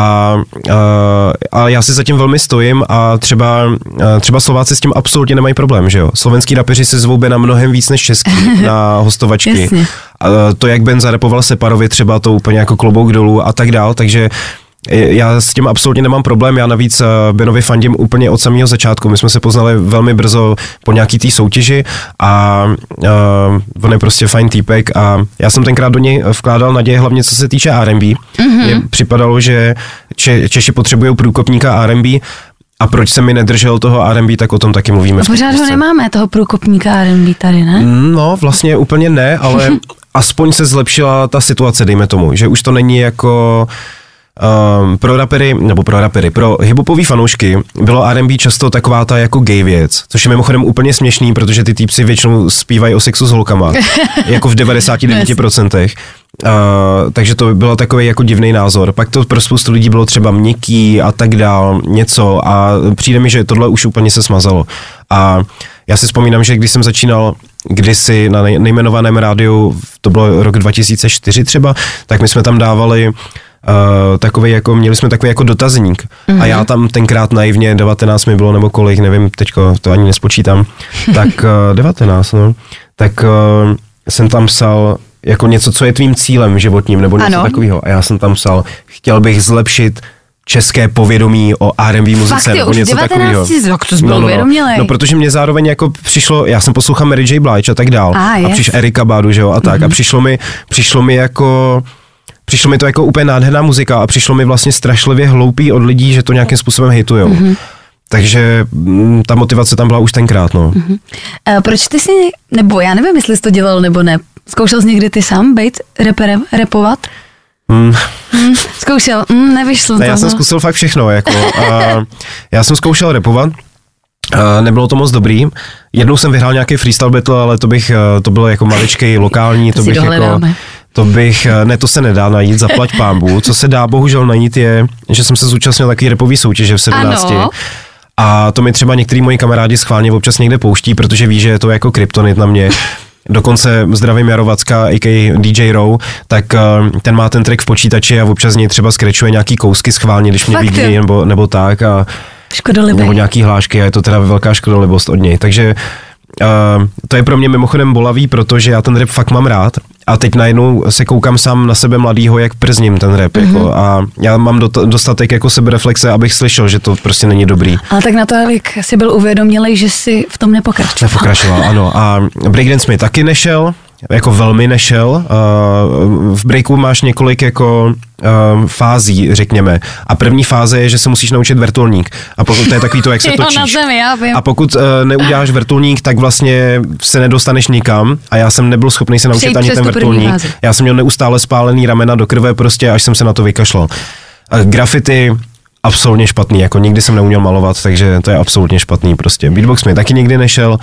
[SPEAKER 5] a, a já si zatím velmi stojím a třeba, a třeba Slováci s tím absolutně nemají problém, že jo. Slovenský rapeři se zvou na mnohem víc než český na hostovačky.
[SPEAKER 4] Jasně.
[SPEAKER 5] A to, jak Ben zarepoval Separovi, třeba to úplně jako klobouk dolů a tak dál, takže já s tím absolutně nemám problém, já navíc eh, Benovi fandím úplně od samého začátku. My jsme se poznali velmi brzo po nějaký té soutěži a uh, on je prostě fajn týpek a já jsem tenkrát do něj vkládal naděje hlavně co se týče R&B. Mm-hmm. Mně připadalo, že Če- Češi potřebují průkopníka R&B a proč se mi nedržel toho R&B, tak o tom taky mluvíme.
[SPEAKER 4] A pořád ho nemáme, toho průkopníka R&B tady, ne?
[SPEAKER 5] No, vlastně úplně ne, ale aspoň se zlepšila ta situace, dejme tomu, že už to není jako um, pro rapery, nebo pro rapery, pro hiphopový fanoušky bylo R&B často taková ta jako gay věc, což je mimochodem úplně směšný, protože ty týpci většinou zpívají o sexu s holkama, jako v 99%. Uh, takže to bylo takový jako divný názor. Pak to pro spoustu lidí bylo třeba měkký a tak dál, něco a přijde mi, že tohle už úplně se smazalo. A já si vzpomínám, že když jsem začínal kdysi na nej- nejmenovaném rádiu, to bylo rok 2004 třeba, tak my jsme tam dávali Uh, takový jako, měli jsme takový jako dotazník mm-hmm. a já tam tenkrát naivně, 19 mi bylo nebo kolik, nevím, teďko to ani nespočítám, tak uh, 19, no, tak uh, jsem tam psal jako něco, co je tvým cílem životním, nebo něco
[SPEAKER 4] Ano.
[SPEAKER 5] takového. A já jsem tam psal, chtěl bych zlepšit české povědomí o R&B muzice,
[SPEAKER 4] Fakt
[SPEAKER 5] nebo
[SPEAKER 4] už
[SPEAKER 5] něco
[SPEAKER 4] 19
[SPEAKER 5] takového.
[SPEAKER 4] rok, to jsi byl uvědomělej.
[SPEAKER 5] no, protože mě zároveň jako přišlo, já jsem poslouchal Mary J. Blige a tak dál.
[SPEAKER 4] A,
[SPEAKER 5] a přišel Erika Badu, že jo, a tak. Mm-hmm. A přišlo mi, přišlo mi jako Přišlo mi to jako úplně nádherná muzika a přišlo mi vlastně strašlivě hloupý od lidí, že to nějakým způsobem hejtujou. Mm-hmm. Takže mm, ta motivace tam byla už tenkrát, no. Mm-hmm.
[SPEAKER 4] Uh, proč ty si, nebo já nevím, jestli jsi to dělal nebo ne, zkoušel jsi někdy ty sám být reperem, repovat?
[SPEAKER 5] Mm.
[SPEAKER 4] Mm, zkoušel, mm, nevyšlo
[SPEAKER 5] Ne,
[SPEAKER 4] to.
[SPEAKER 5] já jsem
[SPEAKER 4] no.
[SPEAKER 5] zkusil fakt všechno. Jako, a já jsem zkoušel repovat, a nebylo to moc dobrý. Jednou jsem vyhrál nějaký freestyle battle, ale to bych, eh, to bylo jako maličkej, lokální,
[SPEAKER 4] To
[SPEAKER 5] to, bych jako. To bych, eh, ne, to se nedá najít, zaplať pámbu. Co se dá bohužel najít je, že jsem se zúčastnil takový repový soutěže v 17.
[SPEAKER 4] Ano.
[SPEAKER 5] A to mi třeba některý moji kamarádi schválně občas někde pouští, protože ví, že je to jako kryptonit na mě. Dokonce zdravím Jarovacka, a.k.a. DJ Row, tak uh, ten má ten track v počítači a občas z něj třeba skrečuje nějaký kousky schválně, když mě
[SPEAKER 4] Fakt
[SPEAKER 5] vidí nebo, nebo tak a
[SPEAKER 4] Škodolibý.
[SPEAKER 5] nebo nějaký hlášky a je to teda velká škodolibost od něj. Takže uh, to je pro mě mimochodem bolavý, protože já ten rap fakt mám rád a teď najednou se koukám sám na sebe mladýho, jak przním ten rap. Mm-hmm. Jako, a já mám dot- dostatek jako sebereflexe, abych slyšel, že to prostě není dobrý.
[SPEAKER 4] Ale tak na to, jak jsi byl uvědomělej, že jsi v tom nepokračoval.
[SPEAKER 5] Nepokračoval, ano. A breakdance mi taky nešel, jako velmi nešel. Uh, v breaku máš několik jako uh, fází, řekněme. A první fáze je, že se musíš naučit vrtulník. A pokud to je takový to, jak se
[SPEAKER 4] Jo,
[SPEAKER 5] točíš.
[SPEAKER 4] zemi, já vím.
[SPEAKER 5] A pokud uh, neuděláš vrtulník, tak vlastně se nedostaneš nikam. A já jsem nebyl schopný se naučit
[SPEAKER 4] Přejít
[SPEAKER 5] ani ten vrtulník. Já jsem měl neustále spálený ramena do krve prostě, až jsem se na to vykašlal. Graffiti absolutně špatný, jako nikdy jsem neuměl malovat, takže to je absolutně špatný prostě. Beatbox mi taky nikdy nešel,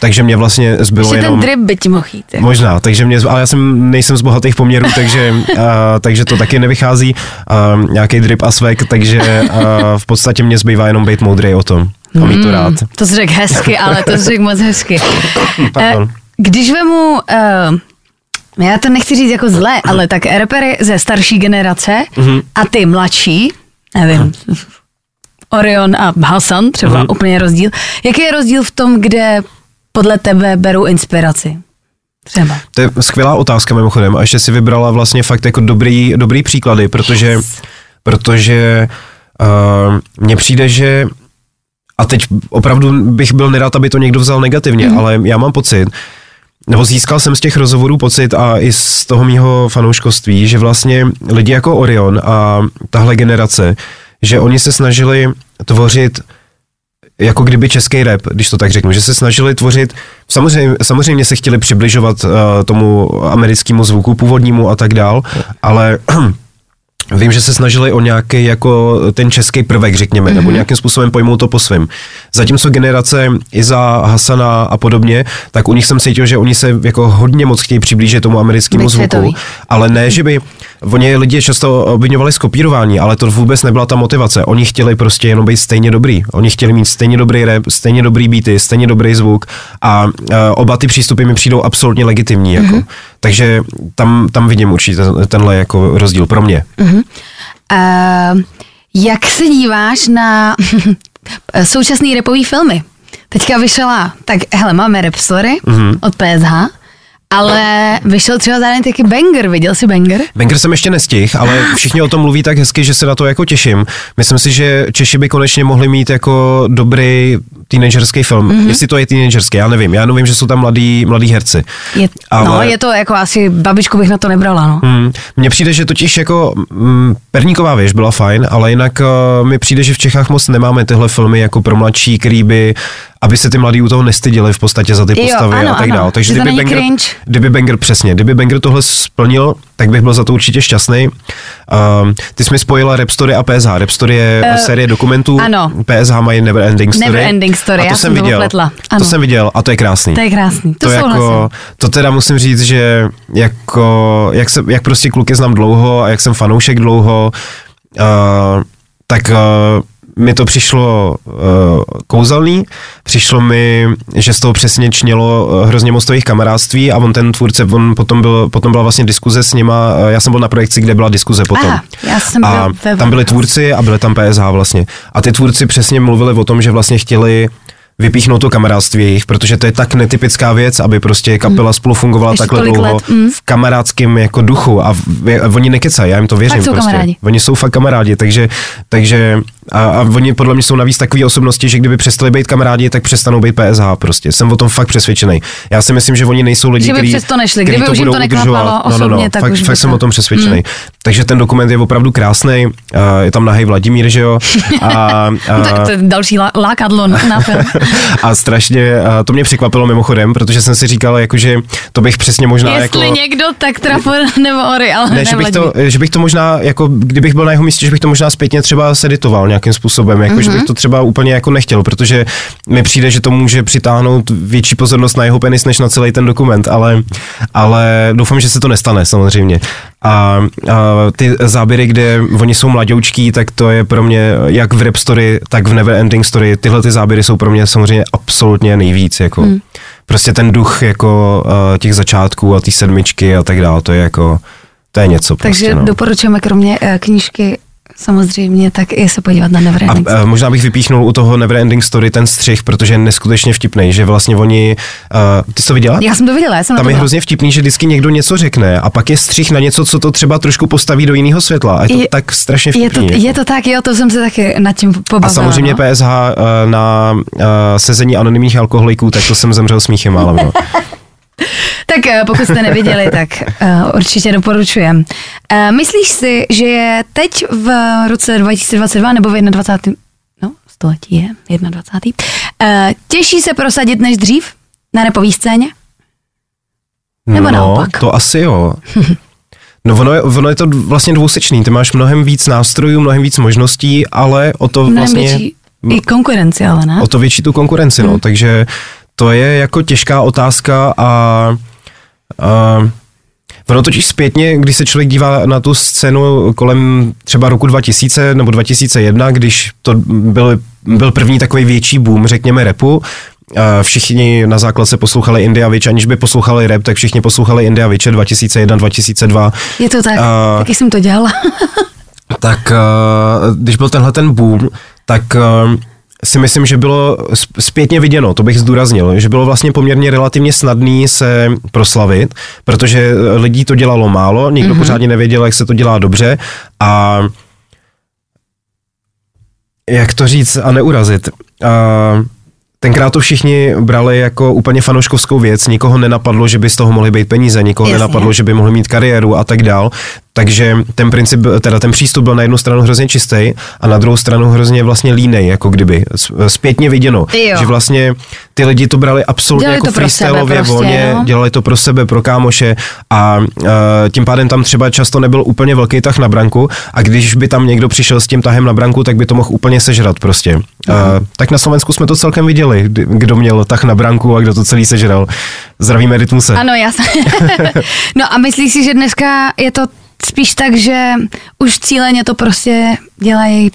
[SPEAKER 5] takže mě vlastně zbylo
[SPEAKER 4] Ještě
[SPEAKER 5] jenom...
[SPEAKER 4] ten drip by ti mohl jít. jako.
[SPEAKER 5] Možná, takže mě, ale já jsem, nejsem z bohatých poměrů, takže, uh, takže to taky nevychází. Uh, nějaký drip a swag, takže uh, v podstatě mě zbývá jenom být moudrý o tom. A mít to rád.
[SPEAKER 4] To jsi řekl hezky, ale to jsi řekl moc hezky.
[SPEAKER 5] Pardon.
[SPEAKER 4] Eh, Když vemu, uh, já to nechci říct jako zlé, ale tak repery ze starší generace
[SPEAKER 5] Mhm.
[SPEAKER 4] a ty mladší, nevím, Orion a Hasan třeba
[SPEAKER 5] Mhm.
[SPEAKER 4] úplně rozdíl. Jaký je rozdíl v tom, kde podle tebe berou inspiraci? Třeba.
[SPEAKER 5] To je skvělá otázka mimochodem a ještě si vybrala vlastně fakt jako dobrý, dobrý příklady, protože, protože uh, mně přijde, že a teď opravdu bych byl nerad, aby to někdo vzal negativně, mm. ale já mám pocit, nebo získal jsem z těch rozhovorů pocit a i z toho mýho fanouškovství, že vlastně lidi jako Orion a tahle generace, že oni se snažili tvořit jako kdyby český rap, když to tak řeknu, že se snažili tvořit, samozřejmě, samozřejmě se chtěli přibližovat uh, tomu americkému zvuku původnímu a tak dál, ale Vím, že se snažili o nějaký jako ten český prvek, řekněme, mm-hmm. nebo nějakým způsobem pojmout to po svém. Zatímco generace Iza, Hasana a podobně, tak u nich jsem cítil, že oni se jako hodně moc chtějí přiblížit tomu americkému
[SPEAKER 4] Být
[SPEAKER 5] zvuku,
[SPEAKER 4] světový.
[SPEAKER 5] ale ne, že by oni lidi často obvinovali z kopírování, ale to vůbec nebyla ta motivace. Oni chtěli prostě jenom být stejně dobrý. Oni chtěli mít stejně dobrý rap, stejně dobrý beaty, stejně dobrý zvuk a uh, oba ty přístupy mi přijdou absolutně legitimní. Jako. Mm-hmm. Takže tam, tam vidím určitě ten- tenhle jako rozdíl pro mě.
[SPEAKER 4] Uh, jak se díváš na současný repový filmy? Teďka vyšla, tak hele, máme Rap Story mm-hmm. od PSH, ale vyšel třeba zároveň taky Banger, viděl jsi Banger?
[SPEAKER 5] Banger jsem ještě nestih, ale všichni o tom mluví tak hezky, že se na to jako těším. Myslím si, že Češi by konečně mohli mít jako dobrý teenagerský film. Mm-hmm. Jestli to je teenagerský, já nevím. Já nevím, že jsou tam mladí, mladí herci.
[SPEAKER 4] Je,
[SPEAKER 5] Ale-
[SPEAKER 4] No, je to jako asi, babičku bych na to nebrala, no.
[SPEAKER 5] Hmm. Mně přijde, že totiž jako mm, Perníková věž byla fajn, ale jinak uh, mi přijde, že v Čechách moc nemáme tyhle filmy jako pro mladší, který by aby se ty mladí u toho nestydili v podstatě za ty
[SPEAKER 4] Jo,
[SPEAKER 5] postavy
[SPEAKER 4] ano,
[SPEAKER 5] a tak dále. Takže kdyby Banger,
[SPEAKER 4] cringe.
[SPEAKER 5] kdyby Banger přesně, kdyby Banger tohle splnil, tak bych byl za to určitě šťastný. Uh, ty jsi mi spojila Rap Story a PSH. Rap Story je uh, série dokumentů,
[SPEAKER 4] ano.
[SPEAKER 5] PSH mají Never Ending Story.
[SPEAKER 4] Never Ending Story,
[SPEAKER 5] a to
[SPEAKER 4] já
[SPEAKER 5] jsem viděl. To jsem viděl a to je krásný.
[SPEAKER 4] To je krásný, to,
[SPEAKER 5] To,
[SPEAKER 4] souhlasím.
[SPEAKER 5] jako, to teda musím říct, že jako, jak, se, jak prostě kluky znám dlouho a jak jsem fanoušek dlouho, uh, tak uh, mi to přišlo uh, kouzelný, přišlo mi, že z toho přesně čnělo uh, hrozně moc těch kamarádství a on ten tvůrce, on potom, byl, potom byla vlastně diskuze s nima, uh, já jsem byl na projekci, kde byla diskuze potom.
[SPEAKER 4] Aha, já jsem
[SPEAKER 5] a
[SPEAKER 4] byl
[SPEAKER 5] tam byli tvůrci a byli tam PSH vlastně. A ty tvůrci přesně mluvili o tom, že vlastně chtěli vypíchnout to kamarádství jejich, protože to je tak netypická věc, aby prostě kapela spolu fungovala
[SPEAKER 4] Ještě
[SPEAKER 5] takhle dlouho
[SPEAKER 4] let, mm.
[SPEAKER 5] v kamarádském jako duchu a, v, a oni nekecají, já jim to věřím
[SPEAKER 4] jsou
[SPEAKER 5] prostě.
[SPEAKER 4] kamarádi.
[SPEAKER 5] Oni jsou fakt kamarádi, takže, takže a, a oni podle mě jsou navíc takové osobnosti, že kdyby přestali být kamarádi, tak přestanou být PSH prostě. Jsem o tom fakt přesvědčený. Já si myslím, že oni nejsou lidi, kteří
[SPEAKER 4] přes to nešli.
[SPEAKER 5] který
[SPEAKER 4] Kdyby už jim to
[SPEAKER 5] budou
[SPEAKER 4] neklapalo
[SPEAKER 5] udržovat. no, no,
[SPEAKER 4] osobně,
[SPEAKER 5] no,
[SPEAKER 4] tak
[SPEAKER 5] fakt,
[SPEAKER 4] už
[SPEAKER 5] fakt jsem
[SPEAKER 4] to-
[SPEAKER 5] o tom přesvědčený.
[SPEAKER 4] Hmm.
[SPEAKER 5] Takže ten dokument je opravdu krásný, je tam nahej Vladimír, že jo? A, a,
[SPEAKER 4] To, to je další lá, lákadlo na film.
[SPEAKER 5] a strašně, a to mě překvapilo mimochodem, protože jsem si říkal, jakože to bych přesně možná
[SPEAKER 4] Jestli
[SPEAKER 5] jako...
[SPEAKER 4] někdo, tak Trafor nebo Ory, ale
[SPEAKER 5] Ne, že bych, to, že bych to možná, jako kdybych byl na jeho místě, že bych to možná zpětně třeba seditoval nějakým způsobem, jako mm-hmm. že bych to třeba úplně jako nechtěl, protože mi přijde, že to může přitáhnout větší pozornost na jeho penis, než na celý ten dokument, ale, ale doufám, že se to nestane samozřejmě. A, a ty záběry, kde oni jsou mladoučký, tak to je pro mě jak v Rap Story, tak v Never Ending Story, tyhle ty záběry jsou pro mě samozřejmě absolutně nejvíc, jako mm. prostě ten duch jako uh, těch začátků a ty sedmičky a tak dále, to je jako to je něco
[SPEAKER 4] Takže
[SPEAKER 5] prostě, no.
[SPEAKER 4] doporučujeme kromě eh, knížky samozřejmě, tak i se podívat na Neverending.
[SPEAKER 5] A uh, možná bych vypíchnul u toho Neverending Story ten střih, protože je neskutečně vtipný, že vlastně oni, uh, ty jsi to viděla?
[SPEAKER 4] Já jsem to viděla, já jsem
[SPEAKER 5] Tam
[SPEAKER 4] to
[SPEAKER 5] je
[SPEAKER 4] byla.
[SPEAKER 5] hrozně vtipný, že vždycky někdo něco řekne a pak je střih na něco, co to třeba trošku postaví do jiného světla. A je to
[SPEAKER 4] Je-
[SPEAKER 5] tak strašně
[SPEAKER 4] je to,
[SPEAKER 5] vtipný. jako.
[SPEAKER 4] je to tak, jo, to jsem se taky nad tím pobavila.
[SPEAKER 5] a samozřejmě
[SPEAKER 4] no.
[SPEAKER 5] PSH uh, na uh, sezení anonymních alkoholiků, tak to jsem zemřel smíchem málem. No.
[SPEAKER 4] Tak eh, pokud jste neviděli, tak uh, určitě doporučujem. Uh, myslíš si, že je teď v roce 2022 nebo v 21. No, století je 21. Uh, těžší se prosadit než dřív na repový scéně? Nebo
[SPEAKER 5] no,
[SPEAKER 4] naopak?
[SPEAKER 5] to asi jo. No ono je, ono je to vlastně dvousečný, ty máš mnohem víc nástrojů, mnohem víc možností, ale o to
[SPEAKER 4] Mnohem
[SPEAKER 5] vlastně...
[SPEAKER 4] větší i konkurenci, ale ne?
[SPEAKER 5] o to větší tu konkurenci,
[SPEAKER 4] Hmm.
[SPEAKER 5] no. Takže to je jako těžká otázka a, a ono totiž zpětně, když se člověk dívá na tu scénu kolem třeba roku 2000 nebo 2001, když to byl, byl první takový větší boom, řekněme, repu, všichni na základce poslouchali India Witch, aniž by poslouchali rap, tak všichni poslouchali India Witch 2001, 2002.
[SPEAKER 4] Je to tak,
[SPEAKER 5] A-
[SPEAKER 4] taky jsem to dělala.
[SPEAKER 5] tak uh, když byl tenhle ten boom, tak uh, si myslím, že bylo zpětně viděno, to bych zdůraznil, že bylo vlastně poměrně relativně snadný se proslavit, protože eh, lidí to dělalo málo, nikdo mm-hmm. pořádně nevěděl, jak se to dělá dobře a jak to říct a neurazit. Uh, Tenkrát to všichni brali jako úplně fanouškovskou věc, nikoho nenapadlo, že by z toho mohly být peníze, nikoho
[SPEAKER 4] Jasně.
[SPEAKER 5] nenapadlo, že by mohli mít kariéru a tak dál. Takže ten princip, teda ten přístup byl na jednu stranu hrozně čistý a na druhou stranu hrozně vlastně línej, jako kdyby. Zpětně viděno,
[SPEAKER 4] Jo.
[SPEAKER 5] že vlastně ty lidi to brali absolutně
[SPEAKER 4] Dělali
[SPEAKER 5] jako freestyleově
[SPEAKER 4] prostě,
[SPEAKER 5] volně,
[SPEAKER 4] no.
[SPEAKER 5] dělali to pro sebe, pro kámoše a uh, tím pádem tam třeba často nebyl úplně velký tah na branku a když by tam někdo přišel s tím tahem na branku, tak by to mohl úplně sežrat prostě. Uh, tak na Slovensku jsme to celkem viděli, kdo měl tah na branku a kdo to celý sežral. Zdravíme Rytmuse.
[SPEAKER 4] Ano, jsem. no a myslíš si, že dneska je to spíš tak, že už cíleně to prostě dělají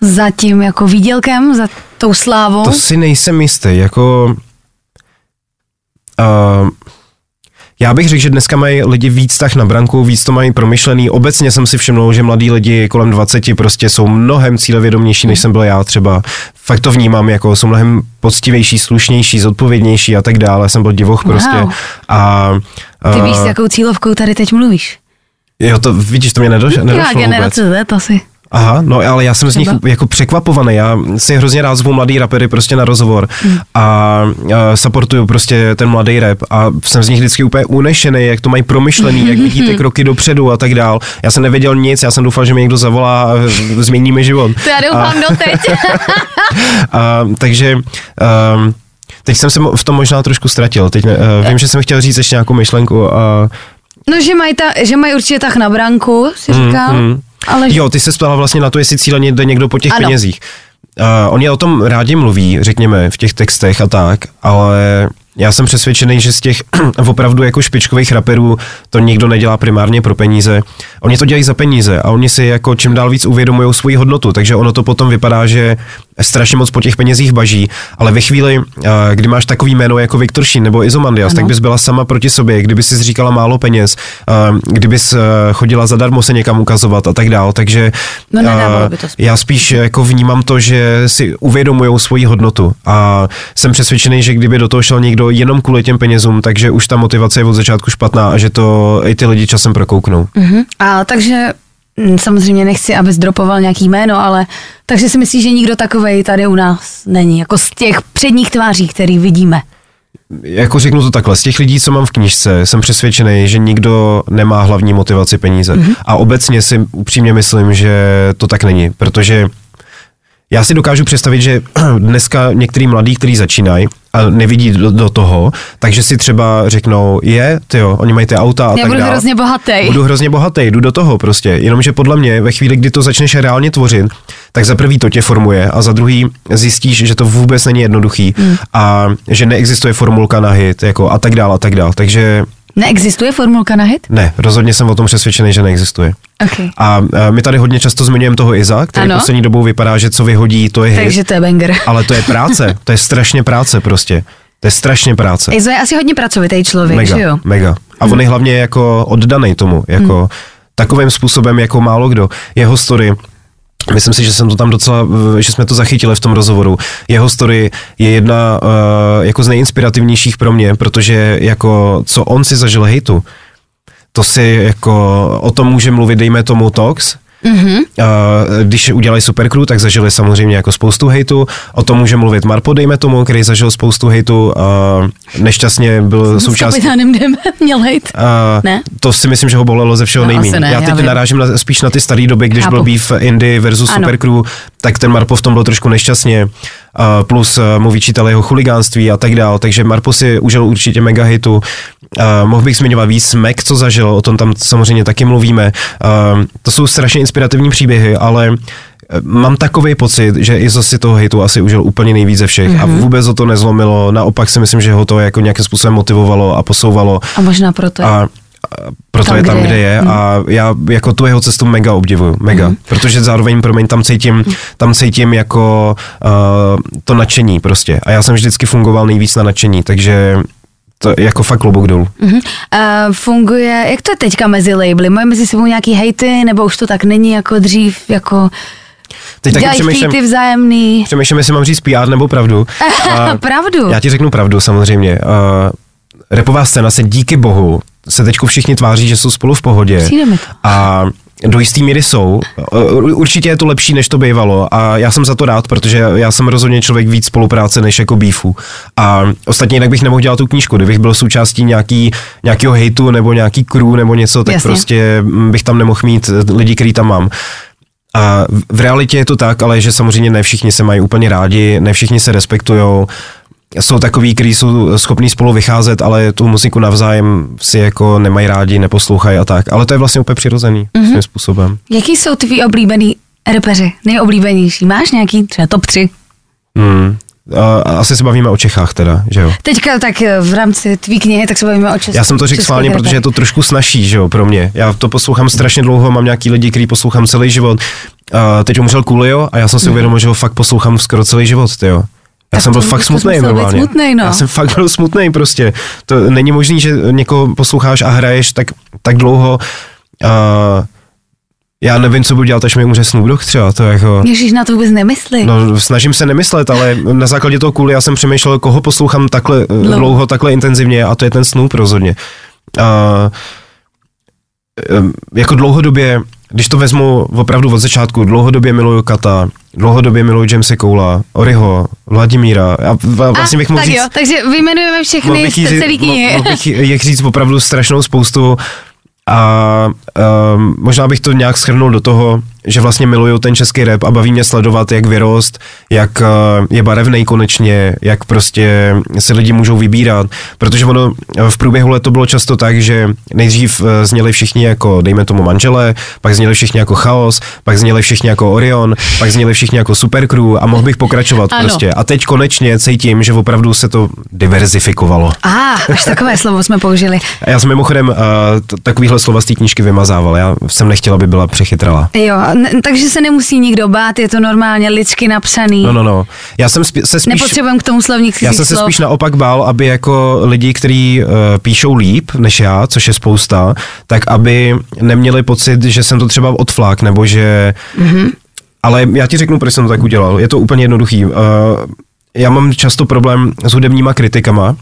[SPEAKER 4] za tím jako výdělkem, za tou slávou?
[SPEAKER 5] To si nejsem jistý, jako... Uh, já bych řekl, že dneska mají lidi víc tak na branku, víc to mají promyšlený. Obecně jsem si všiml, že mladí lidi kolem 20 prostě jsou mnohem cílevědomější, než jsem byl já třeba. Fakt to vnímám, jako jsou mnohem poctivější, slušnější, zodpovědnější a tak dále. Jsem byl divoch prostě.
[SPEAKER 4] Wow.
[SPEAKER 5] A, a,
[SPEAKER 4] Ty víš, s jakou cílovkou tady teď mluvíš?
[SPEAKER 5] Jo, to vidíš, to mě nedošlo,
[SPEAKER 4] Já
[SPEAKER 5] nedošlo vůbec.
[SPEAKER 4] generace Z asi.
[SPEAKER 5] Aha, no ale já jsem z nich jako překvapovaný, já si hrozně rád zvu mladý rapery prostě na rozhovor
[SPEAKER 4] Hmm.
[SPEAKER 5] a, a supportuju prostě ten mladý rap a jsem z nich vždycky úplně unešený, jak to mají promyšlený, jak vidí ty kroky dopředu a tak dál. Já jsem nevěděl nic, já jsem doufal, že mi někdo zavolá a změní mi život.
[SPEAKER 4] To já doufám doteď.
[SPEAKER 5] A, takže um, teď jsem se v tom možná trošku ztratil. Teď, uh, vím, že jsem chtěl říct ještě nějakou myšlenku. A,
[SPEAKER 4] no, že mají, ta, že mají určitě tak na branku, si říkal.
[SPEAKER 5] mm.
[SPEAKER 4] Ale že-
[SPEAKER 5] Jo, ty se ptala vlastně na to, jestli cíleně jde někdo po těch
[SPEAKER 4] Ano.
[SPEAKER 5] penězích. Uh, oni o tom rádi mluví, řekněme, v těch textech a tak, ale já jsem přesvědčený, že z těch opravdu jako špičkových raperů to nikdo nedělá primárně pro peníze. Oni to dělají za peníze a oni si jako čím dál víc uvědomují svoji hodnotu, takže ono to potom vypadá, že strašně moc po těch penězích baží, ale ve chvíli, uh, kdy máš takový jméno jako Viktor Šín nebo Izomandias,
[SPEAKER 4] Ano.
[SPEAKER 5] tak bys byla sama proti sobě, kdyby si říkala málo peněz, uh, kdybys uh, chodila zadarmo se někam ukazovat a tak dál, takže
[SPEAKER 4] No, by to smysl.
[SPEAKER 5] já spíš jako vnímám to, že si uvědomují svoji hodnotu a jsem přesvědčený, že kdyby do toho šel někdo jenom kvůli těm penězům, takže už ta motivace je od začátku špatná a že to i ty lidi časem prokouknou.
[SPEAKER 4] Mhm. A takže mm, samozřejmě nechci, abys dropoval nějaký jméno, ale takže si myslíš, že nikdo takovej tady u nás není, jako z těch předních tváří, který vidíme.
[SPEAKER 5] Jako řeknu to takhle, z těch lidí, co mám v knižce, jsem přesvědčený, že nikdo nemá hlavní motivaci peníze. Mm-hmm. A obecně si upřímně myslím, že to tak není, protože já si dokážu představit, že dneska některý mladí, kteří začínají a nevidí do, do toho, takže si třeba řeknou, je, ty jo, oni mají ty auta a
[SPEAKER 4] Já
[SPEAKER 5] tak
[SPEAKER 4] budu
[SPEAKER 5] dál.
[SPEAKER 4] hrozně bohatý.
[SPEAKER 5] Budu hrozně bohatý, jdu do toho prostě. Jenomže podle mě ve chvíli, kdy to začneš reálně tvořit, tak za prvý to tě formuje a za druhý zjistíš, že to vůbec není jednoduchý
[SPEAKER 4] Hmm.
[SPEAKER 5] a že neexistuje formulka na hit jako a tak dál a tak dál. Takže
[SPEAKER 4] Neexistuje formulka na hit?
[SPEAKER 5] ne, rozhodně jsem o tom přesvědčený, že neexistuje.
[SPEAKER 4] Okay.
[SPEAKER 5] A, a my tady hodně často zmiňujeme toho Iza, který
[SPEAKER 4] Ano.
[SPEAKER 5] poslední dobou vypadá, že co vyhodí, to je hit.
[SPEAKER 4] Takže to je banger.
[SPEAKER 5] Ale to je práce, to je strašně práce prostě. To je strašně práce.
[SPEAKER 4] Izo je asi hodně pracovitý člověk,
[SPEAKER 5] Mega,
[SPEAKER 4] že jo?
[SPEAKER 5] mega. A on je hlavně jako oddaný tomu, jako takovým způsobem jako málo kdo. Jeho story, Myslím si, že jsem to tam docela, eh, že jsme to zachytili v tom rozhovoru. Jeho story je jedna uh, jako z nejinspirativnějších pro mě, protože jako co on si zažil hejtu, to si jako o tom může mluvit, dejme tomu Tox, Mm-hmm. Uh, když udělali Supercrew, tak zažili samozřejmě jako spoustu hejtu. O tom může mluvit Marpo, dejme tomu, který zažil spoustu hejtu. Uh, nešťastně byl
[SPEAKER 4] S
[SPEAKER 5] součástí...
[SPEAKER 4] kapitánem jdeme, měl hejt.
[SPEAKER 5] Uh,
[SPEAKER 4] Ne?
[SPEAKER 5] To si myslím, že ho bolelo ze všeho
[SPEAKER 4] No,
[SPEAKER 5] nejméně.
[SPEAKER 4] ne,
[SPEAKER 5] já
[SPEAKER 4] já
[SPEAKER 5] teď
[SPEAKER 4] vím.
[SPEAKER 5] narážím na, spíš na ty staré doby, když
[SPEAKER 4] Chápu.
[SPEAKER 5] byl býv Indy versus
[SPEAKER 4] Ano.
[SPEAKER 5] Supercrew, tak ten Marpo v tom byl trošku nešťastně. Uh, plus mu vyčítali jeho chuligánství a tak dál, takže Marpo si užil určitě mega hitu. Uh, mohl bych zmiňovat víc Mac, co zažil, o tom tam samozřejmě taky mluvíme. Uh, to jsou strašně inspirativní příběhy, ale eh, Mám takový pocit, že i zase toho hejtu asi užil úplně nejvíc ze všech mm-hmm. a vůbec ho to nezlomilo, naopak si myslím, že ho to jako nějakým způsobem motivovalo a posouvalo
[SPEAKER 4] A možná proto.
[SPEAKER 5] a, proto
[SPEAKER 4] Tam,
[SPEAKER 5] je tam,
[SPEAKER 4] kde
[SPEAKER 5] kde
[SPEAKER 4] je.
[SPEAKER 5] je a já jako tu jeho cestu mega obdivuju, mega, protože zároveň, promiň, tam cítím, tam cítím jako uh, to nadšení prostě a já jsem vždycky fungoval nejvíc na nadšení, takže to jako fakt klobouk dolů.
[SPEAKER 4] Uh, funguje, jak to je teďka mezi labely? Mají mezi sebou nějaký hejty, nebo už to tak není jako dřív, jako
[SPEAKER 5] Teď taky přemýšlím,
[SPEAKER 4] featy vzájemný?
[SPEAKER 5] přemýšlím, jestli mám říct PR nebo pravdu. A
[SPEAKER 4] Pravdu.
[SPEAKER 5] Já ti řeknu pravdu samozřejmě. Uh, repová scéna se díky bohu se teďko všichni tváří, že jsou spolu v pohodě.
[SPEAKER 4] Přijde mi to.
[SPEAKER 5] A do jistý míry jsou. Určitě je to lepší, než to bývalo a já jsem za to rád, protože já jsem rozhodně člověk víc spolupráce než jako beefu. A ostatně jinak bych nemohl dělat tu knížku, kdybych byl součástí nějaký, nějakého hejtu nebo nějaký crew nebo něco, tak
[SPEAKER 4] Jasně.
[SPEAKER 5] prostě bych tam nemohl mít lidi, který tam mám. A v- v realitě je to tak, ale že samozřejmě ne všichni se mají úplně rádi, ne všichni se respektujou. Jsou takový, kteří jsou schopní spolu vycházet, ale tu muziku navzájem si jako nemají rádi, neposlouchají a tak. Ale to je vlastně úplně přirozený mm-hmm. svým způsobem.
[SPEAKER 4] Jaký jsou tví oblíbený repeři, nejoblíbenější? Máš nějaký třeba top 3?
[SPEAKER 5] Mm. A, asi se bavíme o Čechách teda, že jo.
[SPEAKER 4] Teďka tak eh, v rámci tvý knihy, tak se bavíme o české.
[SPEAKER 5] Já jsem to řekl schválně, protože je to trošku snažší, že jo, pro mě. Já to poslouchám strašně dlouho, mám nějaký lidi, který poslouchám celý život. A teď umřel Coolio a já jsem si uvědomil, že ho fakt poslouchám skoro celý život, jo. Já
[SPEAKER 4] Tak
[SPEAKER 5] jsem byl fakt smutný normálně.
[SPEAKER 4] smutnej, no.
[SPEAKER 5] Já jsem fakt byl smutný prostě. To není možný, že někoho posloucháš a hraješ tak, tak dlouho. A já nevím, co budu dělat, až mi umře Snoop třeba. To jako...
[SPEAKER 4] Ježíš, na to vůbec nemyslí.
[SPEAKER 5] No, snažím se nemyslet, ale na základě toho kvůli já jsem přemýšlel, koho poslouchám takhle dlouho,
[SPEAKER 4] Dlouho.
[SPEAKER 5] dlouho takhle intenzivně a to je ten Snoop rozhodně. A, em, jako dlouhodobě, když to vezmu opravdu od začátku, dlouhodobě miluju Kata, dlouhodobě miluju Jamese Koula, Oriho, Vladimíra. Já v- vlastně bych mohl
[SPEAKER 4] tak
[SPEAKER 5] říct,
[SPEAKER 4] jo, takže vyjmenujeme
[SPEAKER 5] mohl
[SPEAKER 4] všechny
[SPEAKER 5] bych
[SPEAKER 4] z
[SPEAKER 5] jí
[SPEAKER 4] celý knihy.
[SPEAKER 5] mohl bych jich říct opravdu strašnou spoustu a um, možná bych to nějak schrnul do toho, že vlastně miluju ten český rap a baví mě sledovat, jak vyrost, jak uh, je barevný konečně, jak prostě se lidi můžou vybírat, protože ono v průběhu let to bylo často tak, že nejdřív uh, zněli všichni jako, dejme tomu manželé, pak zněli všichni jako Chaos, pak zněli všichni jako Orion, pak zněli všichni jako Supercrew a mohl bych pokračovat
[SPEAKER 4] Ano.
[SPEAKER 5] prostě. A teď konečně cítím, že opravdu se to diverzifikovalo.
[SPEAKER 4] A, ah, až takové slovo jsme použili.
[SPEAKER 5] Já jsem mimochodem uh, t- takovýhle slova z té knížky vymazával. Já jsem nechtěl, aby byla přechytrala.
[SPEAKER 4] Jo, n- takže se nemusí nikdo bát, je to normálně lidsky napsaný.
[SPEAKER 5] No, no, no. Já jsem spí- se spíš...
[SPEAKER 4] Nepotřebujeme k tomu slovník
[SPEAKER 5] Já jsem se
[SPEAKER 4] slov.
[SPEAKER 5] spíš naopak bál, aby jako lidi, kteří uh, píšou líp než já, což je spousta, tak aby neměli pocit, že jsem to třeba odflák, nebo že... Mm-hmm. Ale já ti řeknu, proč jsem to tak udělal. Je to úplně jednoduchý. Uh, já mám často problém s hudebníma kritikama.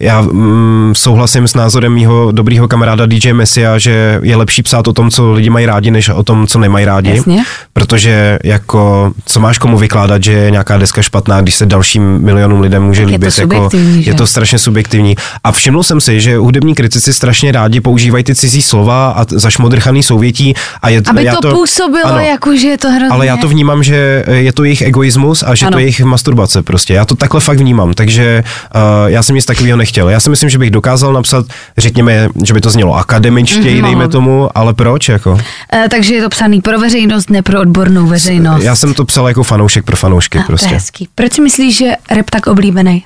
[SPEAKER 5] Já mm, souhlasím s názorem mýho dobrýho kamaráda DJ Messia, že je lepší psát o tom, co lidi mají rádi, než o tom, co nemají rádi.
[SPEAKER 4] Jasně.
[SPEAKER 5] Protože jako, co máš komu vykládat, že je nějaká deska špatná, když se dalším milionům lidem může
[SPEAKER 4] Tak je to
[SPEAKER 5] líbit. jako,
[SPEAKER 4] že?
[SPEAKER 5] je to strašně subjektivní. A všiml jsem si, že hudební kritici strašně rádi používají ty cizí slova a zašmodrchaný souvětí. A je,
[SPEAKER 4] Aby
[SPEAKER 5] já
[SPEAKER 4] to, působilo,
[SPEAKER 5] ano.
[SPEAKER 4] jako že je to hrozně...
[SPEAKER 5] Ale já to vnímám, že je to jejich egoismus a že
[SPEAKER 4] Ano.
[SPEAKER 5] to je jejich masturbace prostě. Já to takhle fakt vnímám, takže uh, já jsem nic takového nechtěl. Já si myslím, že bych dokázal napsat, řekněme, že by to znělo akademičtěji,
[SPEAKER 4] Mhm,
[SPEAKER 5] dejme tomu, ale proč jako?
[SPEAKER 4] Eh, takže je to psaný pro veřejnost, ne pro odbornou veřejnost.
[SPEAKER 5] Já jsem to psal jako fanoušek pro fanoušky
[SPEAKER 4] A, To je
[SPEAKER 5] prostě.
[SPEAKER 4] hezký. Proč si myslíš, že rap tak oblíbený?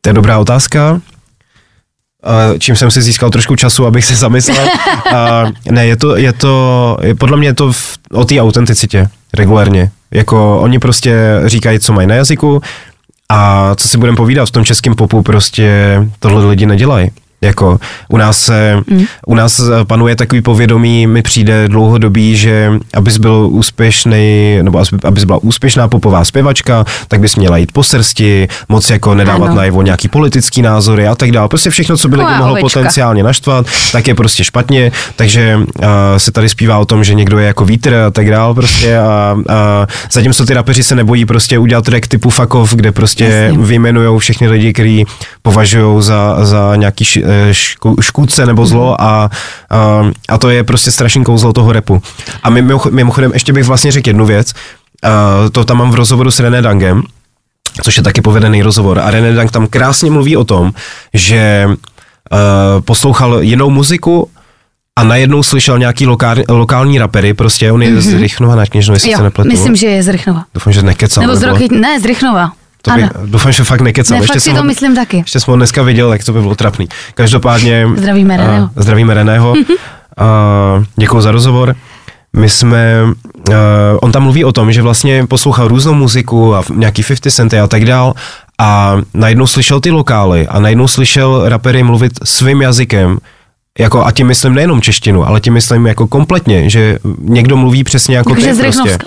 [SPEAKER 5] To je dobrá otázka. A čím jsem si získal trošku času, abych se zamyslel. A ne, je to, je to, je, podle mě je to v, o té autenticitě, regulérně. Jako oni prostě říkají, co mají na jazyku a co si budeme povídat v tom českém popu, prostě tohle lidi nedělají. Jako u nás, se, mm. u nás panuje takový povědomí, mi přijde dlouhodobý, že abys byl úspěšný, nebo abys- byla úspěšná popová zpěvačka, tak bys měla jít po srsti, moc jako nedávat
[SPEAKER 4] Ano.
[SPEAKER 5] najevo nějaký politický názory a tak dále. Prostě všechno, co by lidi mohlo
[SPEAKER 4] ovečka.
[SPEAKER 5] potenciálně naštvat, tak je prostě špatně, takže uh, se tady zpívá o tom, že někdo je jako vítr a tak dále prostě a, a zatímco ty rapeři se nebojí prostě udělat track typu off, kde prostě
[SPEAKER 4] Jasně.
[SPEAKER 5] vyjmenujou všechny lidi, kteří považují za, za nějaký eh, šků, škůdce nebo zlo a, a, a to je prostě strašný kouzlo toho repu. A mimo- mimochodem ještě bych vlastně řekl jednu věc, uh, to tam mám v rozhovoru s René Dangem, což je taky povedený rozhovor. A René Dank tam krásně mluví o tom, že uh, poslouchal jinou muziku a najednou slyšel nějaký lokál, lokální rapery, prostě on je mm-hmm. z Rychnova na kněžnu, jestli se
[SPEAKER 4] Jo,
[SPEAKER 5] nepletu.
[SPEAKER 4] myslím, že je z Rychnova.
[SPEAKER 5] Doufám, že nekecal.
[SPEAKER 4] Nebo z Roky, ne, z Rychnova.
[SPEAKER 5] To by,
[SPEAKER 4] Ano.
[SPEAKER 5] doufám, že fakt nekecal.
[SPEAKER 4] Ne,
[SPEAKER 5] Ještě
[SPEAKER 4] fakt si to
[SPEAKER 5] ho-
[SPEAKER 4] myslím taky.
[SPEAKER 5] ještě jsem ho dneska viděl, jak to by bylo trapný. Každopádně...
[SPEAKER 4] Zdravíme Reného.
[SPEAKER 5] Uh, zdravíme Reného. uh, děkuji za rozhovor. My jsme, uh, on tam mluví o tom, že vlastně poslouchal různou muziku a nějaký 50 centy a tak dál a najednou slyšel ty lokály a najednou slyšel rapery mluvit svým jazykem, jako, a tím myslím nejenom češtinu, ale tím myslím jako kompletně, že někdo mluví přesně jako
[SPEAKER 4] Jakože
[SPEAKER 5] ty
[SPEAKER 4] z
[SPEAKER 5] prostě.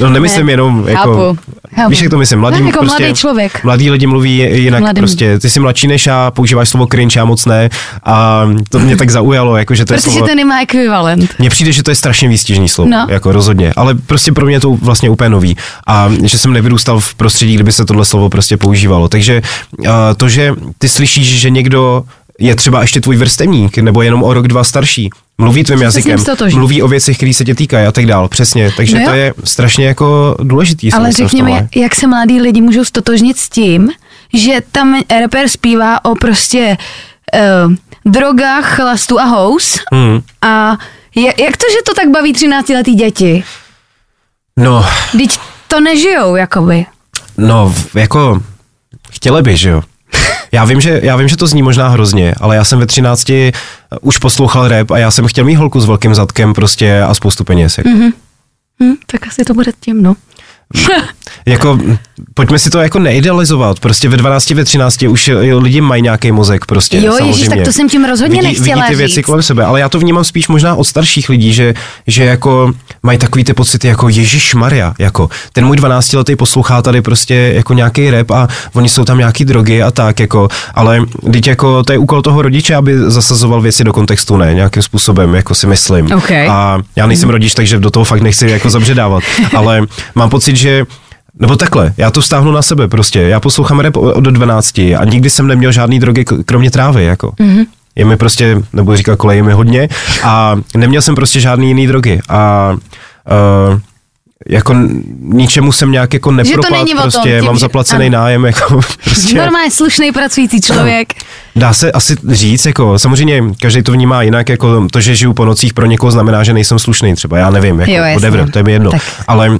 [SPEAKER 5] No nemyslím
[SPEAKER 4] Ne,
[SPEAKER 5] jenom jako,
[SPEAKER 4] chápu, chápu.
[SPEAKER 5] víš jak to myslím, mladý,
[SPEAKER 4] jako
[SPEAKER 5] prostě,
[SPEAKER 4] mladý člověk.
[SPEAKER 5] Mladí lidi mluví jinak
[SPEAKER 4] Mladý.
[SPEAKER 5] prostě, ty jsi mladší než já, používáš slovo cringe, já moc ne a to mě tak zaujalo, jako že to je
[SPEAKER 4] Protože
[SPEAKER 5] slovo,
[SPEAKER 4] to nemá ekvivalent.
[SPEAKER 5] mně přijde, že to je strašně výstižný slovo,
[SPEAKER 4] No.
[SPEAKER 5] jako rozhodně, ale prostě pro mě to vlastně úplně nový a že jsem nevyrůstal v prostředí, kdyby se tohle slovo prostě používalo, takže to, že ty slyšíš, že někdo je třeba ještě tvůj vrstevník, nebo jenom o rok, dva starší, mluví tvým jazykem, mluví o věcech, které se tě týkají a tak dál, přesně, takže
[SPEAKER 4] No
[SPEAKER 5] to je strašně jako důležitý.
[SPEAKER 4] Ale řekněme, jak se mladí lidi můžou stotožnit s tím, že tam rapper zpívá o prostě uh, drogách, chlastu a hous
[SPEAKER 5] Hmm.
[SPEAKER 4] a je, jak to, že to tak baví 13 letý děti?
[SPEAKER 5] No,
[SPEAKER 4] Teď to nežijou, jakoby.
[SPEAKER 5] No, jako, chtěli by, že jo. Já vím, že, já vím, že to zní možná hrozně, ale já jsem ve 13 už poslouchal rap a já jsem chtěl mít holku s velkým zadkem prostě a spoustu peněz. Jako. Mm-hmm.
[SPEAKER 4] Hm, tak asi to bude tím, no.
[SPEAKER 5] Jako, pojďme si to jako neidealizovat. Prostě ve 12, ve 13 už eh, lidi mají nějaký mozek prostě.
[SPEAKER 4] Jo, ježíš,
[SPEAKER 5] samozřejmě.
[SPEAKER 4] tak to jsem tím rozhodně
[SPEAKER 5] vidí,
[SPEAKER 4] nechtěla
[SPEAKER 5] vidí ty věci
[SPEAKER 4] říct.
[SPEAKER 5] kolem sebe, ale já to vnímám spíš možná od starších lidí, že, že jako mají takový ty pocity jako Ježíš Maria, jako ten můj 12 letý poslouchá tady prostě jako nějaký rap a oni jsou tam nějaký drogy a tak, jako, ale teď jako to je úkol toho rodiče, aby zasazoval věci do kontextu, ne, nějakým způsobem, jako si myslím.
[SPEAKER 4] OK.
[SPEAKER 5] A já nejsem rodič, takže do toho fakt nechci jako zabředávat, ale mám pocit, že nebo takhle, já to vztáhnu na sebe prostě. Já poslouchám rap od 12 a nikdy jsem neměl žádný drogy kromě trávy, jako. Mm-hmm. Je mi prostě, nebo říká kolej, je mi hodně a neměl jsem prostě žádný jiný drogy a uh, jako ničemu jsem nějak jako nepropad,
[SPEAKER 4] není o tom,
[SPEAKER 5] prostě
[SPEAKER 4] tím,
[SPEAKER 5] mám
[SPEAKER 4] že-
[SPEAKER 5] zaplacený
[SPEAKER 4] ano.
[SPEAKER 5] nájem, jako prostě.
[SPEAKER 4] Normálně slušný pracující člověk.
[SPEAKER 5] Dá se asi říct, jako samozřejmě každý to vnímá jinak, jako to, že žiju po nocích pro někoho znamená, že nejsem slušný třeba, já nevím, jako
[SPEAKER 4] Jo,
[SPEAKER 5] whatever, to je mi jedno.
[SPEAKER 4] Tak.
[SPEAKER 5] Ale uh,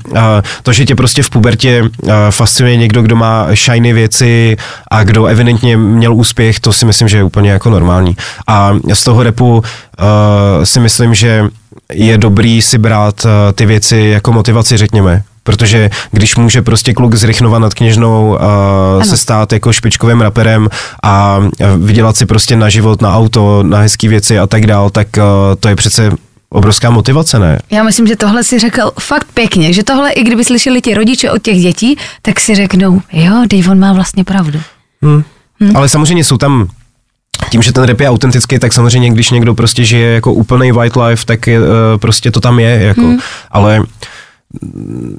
[SPEAKER 5] to, že tě prostě v pubertě uh, fascinuje někdo, kdo má shiny věci a kdo evidentně měl úspěch, to si myslím, že je úplně jako normální. A z toho repu uh, si myslím, že je dobrý si brát uh, ty věci jako motivaci, řekněme. Protože když může prostě kluk z Rychnova nad Kněžnou uh, se stát jako špičkovým raperem a vydělat si prostě na život, na auto, na hezké věci a tak dál, tak uh, to je přece obrovská motivace, ne?
[SPEAKER 4] Já myslím, že tohle si řekl fakt pěkně, že tohle, i kdyby slyšeli ti rodiče od těch dětí, tak si řeknou, jo, Dave, on má vlastně pravdu.
[SPEAKER 5] Hmm. Ale samozřejmě jsou tam tím, že ten rap je autentický, tak samozřejmě, když někdo prostě žije jako úplný white life, tak je, eh, prostě to tam je, jako. Hmm. Ale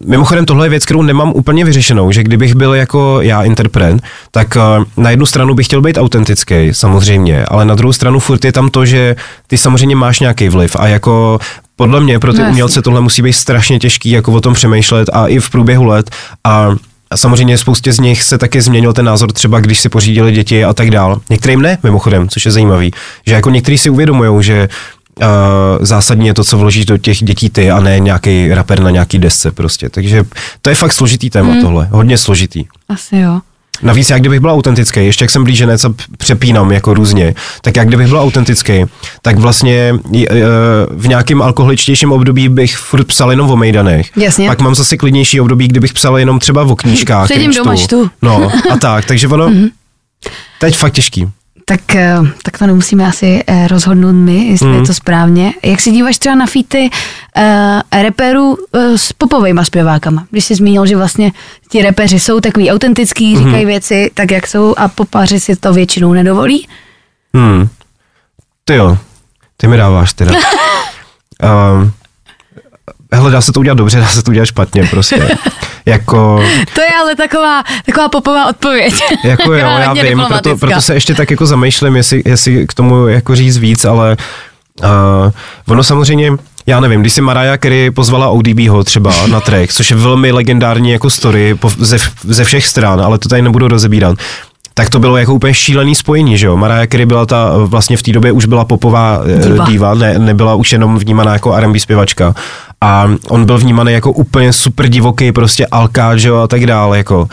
[SPEAKER 5] mimochodem tohle je věc, kterou nemám úplně vyřešenou, že kdybych byl jako já interpret, tak uh, na jednu stranu bych chtěl být autentický, samozřejmě, ale na druhou stranu furt je tam to, že ty samozřejmě máš nějaký vliv a jako podle mě pro ty
[SPEAKER 4] No
[SPEAKER 5] umělce tohle musí být strašně těžký, jako o tom přemýšlet a i v průběhu let a a samozřejmě spoustě z nich se taky změnil ten názor, třeba když si pořídili děti a tak dál. Některým ne, mimochodem, což je zajímavý. Že jako někteří si uvědomují, že uh, zásadně je to, co vložíš do těch dětí ty a ne nějaký rapper na nějaký desce prostě. Takže to je fakt složitý téma hmm. tohle, hodně složitý.
[SPEAKER 4] Asi jo.
[SPEAKER 5] Navíc, jak kdybych byl autentický, ještě jak jsem blíženec a přepínám jako různě, tak jak kdybych byl autentický, tak vlastně e, v nějakém alkoholičtějším období bych furt psal jenom o mejdanech.
[SPEAKER 4] Jasně.
[SPEAKER 5] Pak mám zase klidnější období, kdybych psal jenom třeba o knížkách.
[SPEAKER 4] Sedím
[SPEAKER 5] který
[SPEAKER 4] doma, čtu.
[SPEAKER 5] No a tak, takže ono, teď fakt těžký.
[SPEAKER 4] Tak, eh, tak to nemusíme asi eh, rozhodnout my, jestli mm. je to správně. Jak se díváš třeba na featy uh, reperů uh, s popovejma zpěvákama? Když jsi zmínil, že vlastně ti repeři jsou takový autentický,
[SPEAKER 5] Mhm.
[SPEAKER 4] říkají věci tak, jak jsou a popaři si to většinou nedovolí?
[SPEAKER 5] Hmm. Ty jo, ty mi dáváš teda. um, hele, dá se to udělat dobře, dá se to udělat špatně prostě. jako,
[SPEAKER 4] To je ale taková, taková popová odpověď.
[SPEAKER 5] Jako jo, já vím, proto, proto se ještě tak jako zamýšlím, jestli, jestli k tomu jako říct víc, ale uh, ono samozřejmě, já nevím, když si Mariah Carey pozvala ODBho třeba na track, což je velmi legendární jako story po, ze, ze všech stran, ale to tady nebudu rozebírat, tak to bylo jako úplně šílený spojení, že jo? Mariah Carey byla ta, vlastně v té době už byla popová
[SPEAKER 4] Diva.
[SPEAKER 5] diva, diva ne, nebyla už jenom vnímaná jako R&B zpěvačka. A on byl vnímaný jako úplně super divoký, prostě alkáč, a tak dále, jako.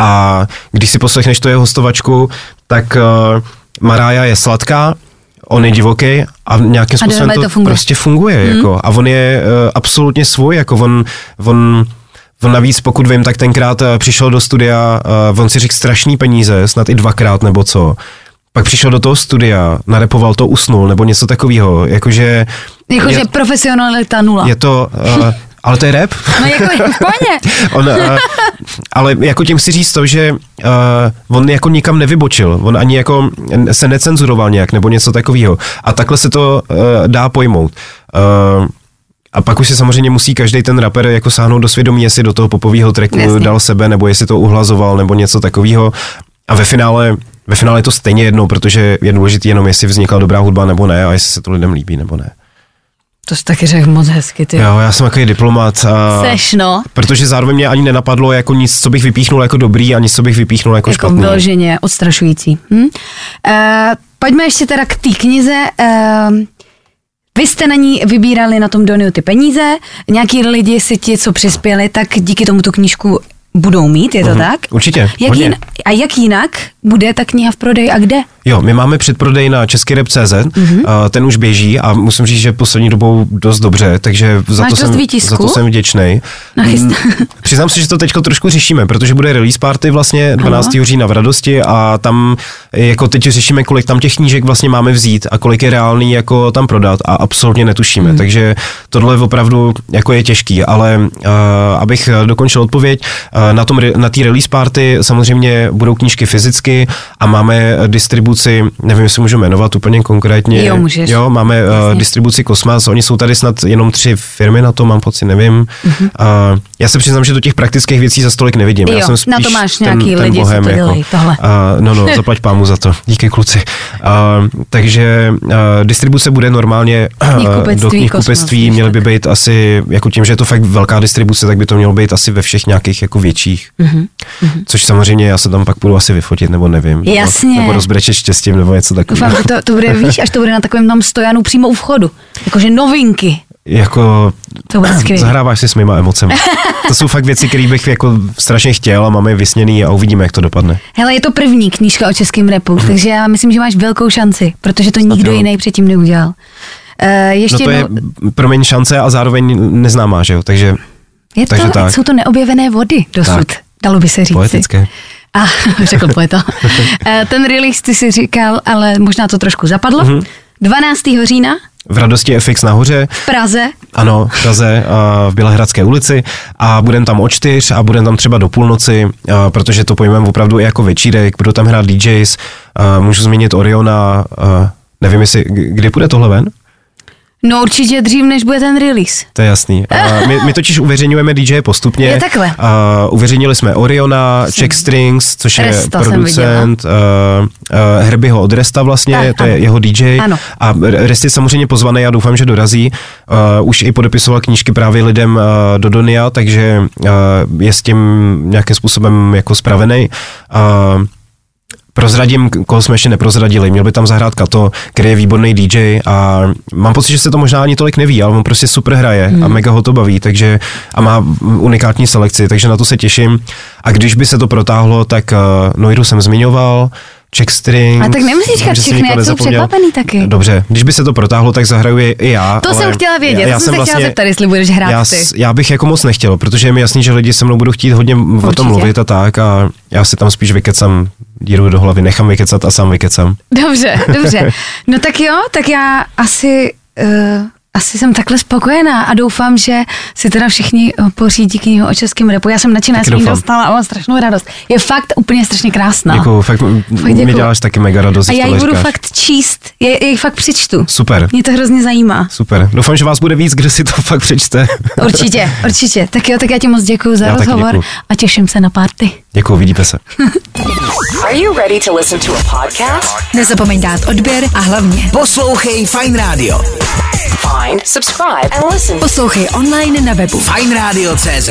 [SPEAKER 5] A když si poslechneš to jeho hostovačku, tak uh, Marája je sladká, on je divoký a nějakým způsobem
[SPEAKER 4] dohromady
[SPEAKER 5] to,
[SPEAKER 4] to funguje.
[SPEAKER 5] prostě funguje. Mm. Jako, a on je uh, absolutně svůj, jako on, on On navíc, pokud vím, tak tenkrát eh, přišel do studia, uh, on si řekl strašný peníze, snad i dvakrát nebo co. Pak přišel do toho studia, narepoval to, usnul, nebo něco takového. Jakože...
[SPEAKER 4] Jakože
[SPEAKER 5] je,
[SPEAKER 4] profesionalita nula.
[SPEAKER 5] je to... Uh, ale to je rap?
[SPEAKER 4] No jako v pohodě.
[SPEAKER 5] on, uh, ale jako tím chci říct to, že uh, on jako nikam nevybočil, on ani jako se necenzuroval nějak nebo něco takového. A takhle se to uh, dá pojmout. Uh, a pak už si samozřejmě musí každý ten rapper jako sáhnout do svědomí, jestli do toho popového tracku
[SPEAKER 4] Jasně.
[SPEAKER 5] dal sebe, nebo jestli to uhlazoval, nebo něco takového. A ve finále, ve finále je to stejně jedno, protože je důležité jenom, jestli vznikla dobrá hudba nebo ne, a jestli se to lidem líbí nebo ne.
[SPEAKER 4] To jsi taky řekl moc hezky, ty.
[SPEAKER 5] Jo, já jsem takový diplomat. A...
[SPEAKER 4] Seš, no.
[SPEAKER 5] Protože zároveň mě ani nenapadlo jako nic, co bych vypíchnul jako dobrý, ani co bych vypíchnul jako,
[SPEAKER 4] Jako
[SPEAKER 5] špatný.
[SPEAKER 4] vyloženě odstrašující. Hm? Uh, pojďme ještě teda k té knize. Uh, vy jste na ní vybírali na tom Doniu ty peníze, nějaký lidi si ti, co přispěli, tak díky tomu tu knížku budou mít, je to tak?
[SPEAKER 5] Určitě,
[SPEAKER 4] Jak
[SPEAKER 5] hodně.
[SPEAKER 4] jin, a jak jinak bude ta kniha v prodeji a kde?
[SPEAKER 5] Jo, my máme předprodej na českyrep.cz,
[SPEAKER 4] Mhm.
[SPEAKER 5] mm-hmm. ten už běží a musím říct, že poslední dobou dost dobře, takže za,
[SPEAKER 4] Máš
[SPEAKER 5] to, jsem,
[SPEAKER 4] výtisku?
[SPEAKER 5] za to jsem vděčný.
[SPEAKER 4] Nachyst-
[SPEAKER 5] Přiznám se, že to teď trošku řešíme, protože bude release party vlastně 12.
[SPEAKER 4] Ano.
[SPEAKER 5] října v Radosti a tam jako teď řešíme, kolik tam těch knížek vlastně máme vzít a kolik je reálný jako tam prodat a absolutně netušíme.
[SPEAKER 4] Mhm.
[SPEAKER 5] Takže tohle opravdu jako je těžký, ale uh, abych dokončil odpověď, uh, na tom na té release party samozřejmě budou knížky fyzicky a máme distribuci, nevím, jestli můžu jmenovat úplně konkrétně.
[SPEAKER 4] Jo, můžeš.
[SPEAKER 5] Jo, máme uh,
[SPEAKER 4] Jasně.
[SPEAKER 5] distribuci Kosmas, oni jsou tady snad jenom tři firmy na to, mám pocit, nevím. Uh, já se přiznám, že do těch praktických věcí za stolik nevidím.
[SPEAKER 4] Jo,
[SPEAKER 5] já jsem
[SPEAKER 4] na
[SPEAKER 5] spíš
[SPEAKER 4] to máš
[SPEAKER 5] ten,
[SPEAKER 4] nějaký
[SPEAKER 5] ten
[SPEAKER 4] lidi,
[SPEAKER 5] bohem,
[SPEAKER 4] to
[SPEAKER 5] jako,
[SPEAKER 4] dělají, tohle.
[SPEAKER 5] Uh, no, no, zaplať pámu za to. Díky kluci. Uh, takže uh, distribuce bude normálně uh, do knihkupectví, měly by být asi, jako tím, že je to fakt velká distribuce, tak by to mělo být asi ve všech nějakých jako větších.
[SPEAKER 4] Mhm,
[SPEAKER 5] Což samozřejmě já se tam pak půjdu asi vyfotit, nebo nevím.
[SPEAKER 4] Jasně.
[SPEAKER 5] Nebo, nebo rozbrečet štěstím, nebo něco takového.
[SPEAKER 4] Doufám, to, to bude, víš, až to bude na takovém tam stojanu přímo u vchodu. Jakože novinky.
[SPEAKER 5] Jako
[SPEAKER 4] To bude skvělé.
[SPEAKER 5] zahráváš si s mýma emocemi. To jsou fakt věci, které bych jako strašně chtěl a máme je vysněný a uvidíme, jak to dopadne.
[SPEAKER 4] Hele, je to první knížka o českém repu, takže já myslím, že máš velkou šanci, protože to nikdo
[SPEAKER 5] jo.
[SPEAKER 4] jiný předtím neudělal. Uh, ještě
[SPEAKER 5] No to je,
[SPEAKER 4] jednou,
[SPEAKER 5] promiň, šance a zároveň neznámá, že jo? Takže
[SPEAKER 4] je to,
[SPEAKER 5] takže tak.
[SPEAKER 4] jsou to neobjevené vody dosud,
[SPEAKER 5] Tak.
[SPEAKER 4] dalo by se říct.
[SPEAKER 5] poetické.
[SPEAKER 4] A řekl poeta. Eh, Ten release ty si říkal, ale možná to trošku zapadlo.
[SPEAKER 5] Mhm.
[SPEAKER 4] 12. října
[SPEAKER 5] V radosti FX nahoře,
[SPEAKER 4] v Praze.
[SPEAKER 5] ano, v Praze, a v Bělehradské ulici a budem tam o čtyř a budem tam třeba do půlnoci, a protože to pojmeme opravdu i jako večírek, budou tam hrát DJs, můžu zmínit Oriona, nevím, jestli, kdy půjde tohle ven?
[SPEAKER 4] No určitě dřív, než bude ten release.
[SPEAKER 5] To je jasný. A my, my totiž uveřejňujeme DJ postupně.
[SPEAKER 4] Je takhle.
[SPEAKER 5] A uveřejnili jsme Oriona, Check Strings, což je
[SPEAKER 4] Resta jsem
[SPEAKER 5] producent uh, uh, Herbieho od Resta vlastně,
[SPEAKER 4] Tak,
[SPEAKER 5] to je
[SPEAKER 4] ano.
[SPEAKER 5] jeho DJ.
[SPEAKER 4] Ano.
[SPEAKER 5] A Rest je samozřejmě pozvaný, já doufám, že dorazí. Uh, už i podepisoval knížky právě lidem uh, do Donia, takže uh, je s tím nějakým způsobem jako spravený. Uh, Prozradím, koho jsme ještě neprozradili. Měl by tam zahrát Kato, který je výborný DJ a mám pocit, že se to možná ani tolik neví, ale on prostě super hraje
[SPEAKER 4] Hmm.
[SPEAKER 5] a mega ho to baví, takže a má unikátní selekci, takže na to se těším. A když by se to protáhlo, tak uh, Noiru jsem zmiňoval, Check String.
[SPEAKER 4] A tak nemusíš říkat všechny, ať jsou překvapený taky.
[SPEAKER 5] Dobře, když by se to protáhlo, tak zahraju i já.
[SPEAKER 4] To jsem chtěla vědět, to jsem se chtěla zeptat, jestli budeš hrát
[SPEAKER 5] já,
[SPEAKER 4] ty.
[SPEAKER 5] já bych jako moc nechtěl, protože je mi jasný, že lidi se mnou budou chtít hodně o
[SPEAKER 4] Určitě.
[SPEAKER 5] tom mluvit a tak a já si tam spíš vykecám díru do hlavy, nechám vykecat a sám vykecám.
[SPEAKER 4] Dobře, dobře. No tak jo, tak já asi, uh, asi jsem takhle spokojená a doufám, že si teda všichni eh, pořídí knihu o českém repu. Já jsem nadšená, jsem
[SPEAKER 5] doufám.
[SPEAKER 4] dostala a mám strašnou radost. Je fakt úplně strašně krásná.
[SPEAKER 5] Děkuju, fakt,
[SPEAKER 4] Fakt
[SPEAKER 5] mi
[SPEAKER 4] děkuju.
[SPEAKER 5] děláš taky mega radost,
[SPEAKER 4] a já ji budu
[SPEAKER 5] říkáš.
[SPEAKER 4] fakt číst, je, je ji fakt přečtu.
[SPEAKER 5] Super,
[SPEAKER 4] Mě to hrozně zajímá.
[SPEAKER 5] super. Doufám, že vás bude víc, kdo si to fakt přečte.
[SPEAKER 4] Určitě, určitě. Tak jo, tak já ti moc děkuji za
[SPEAKER 5] Já
[SPEAKER 4] rozhovor
[SPEAKER 5] děkuju.
[SPEAKER 4] a těším se na party.
[SPEAKER 5] Děkuju, vidíte se.
[SPEAKER 1] Are you ready to listen to a podcast?
[SPEAKER 3] Nezapomeň dát odběr a hlavně
[SPEAKER 2] Poslouchej Fine Radio.
[SPEAKER 1] Find, subscribe, and listen
[SPEAKER 3] poslouchej online na webu
[SPEAKER 2] Fine Radio CZ.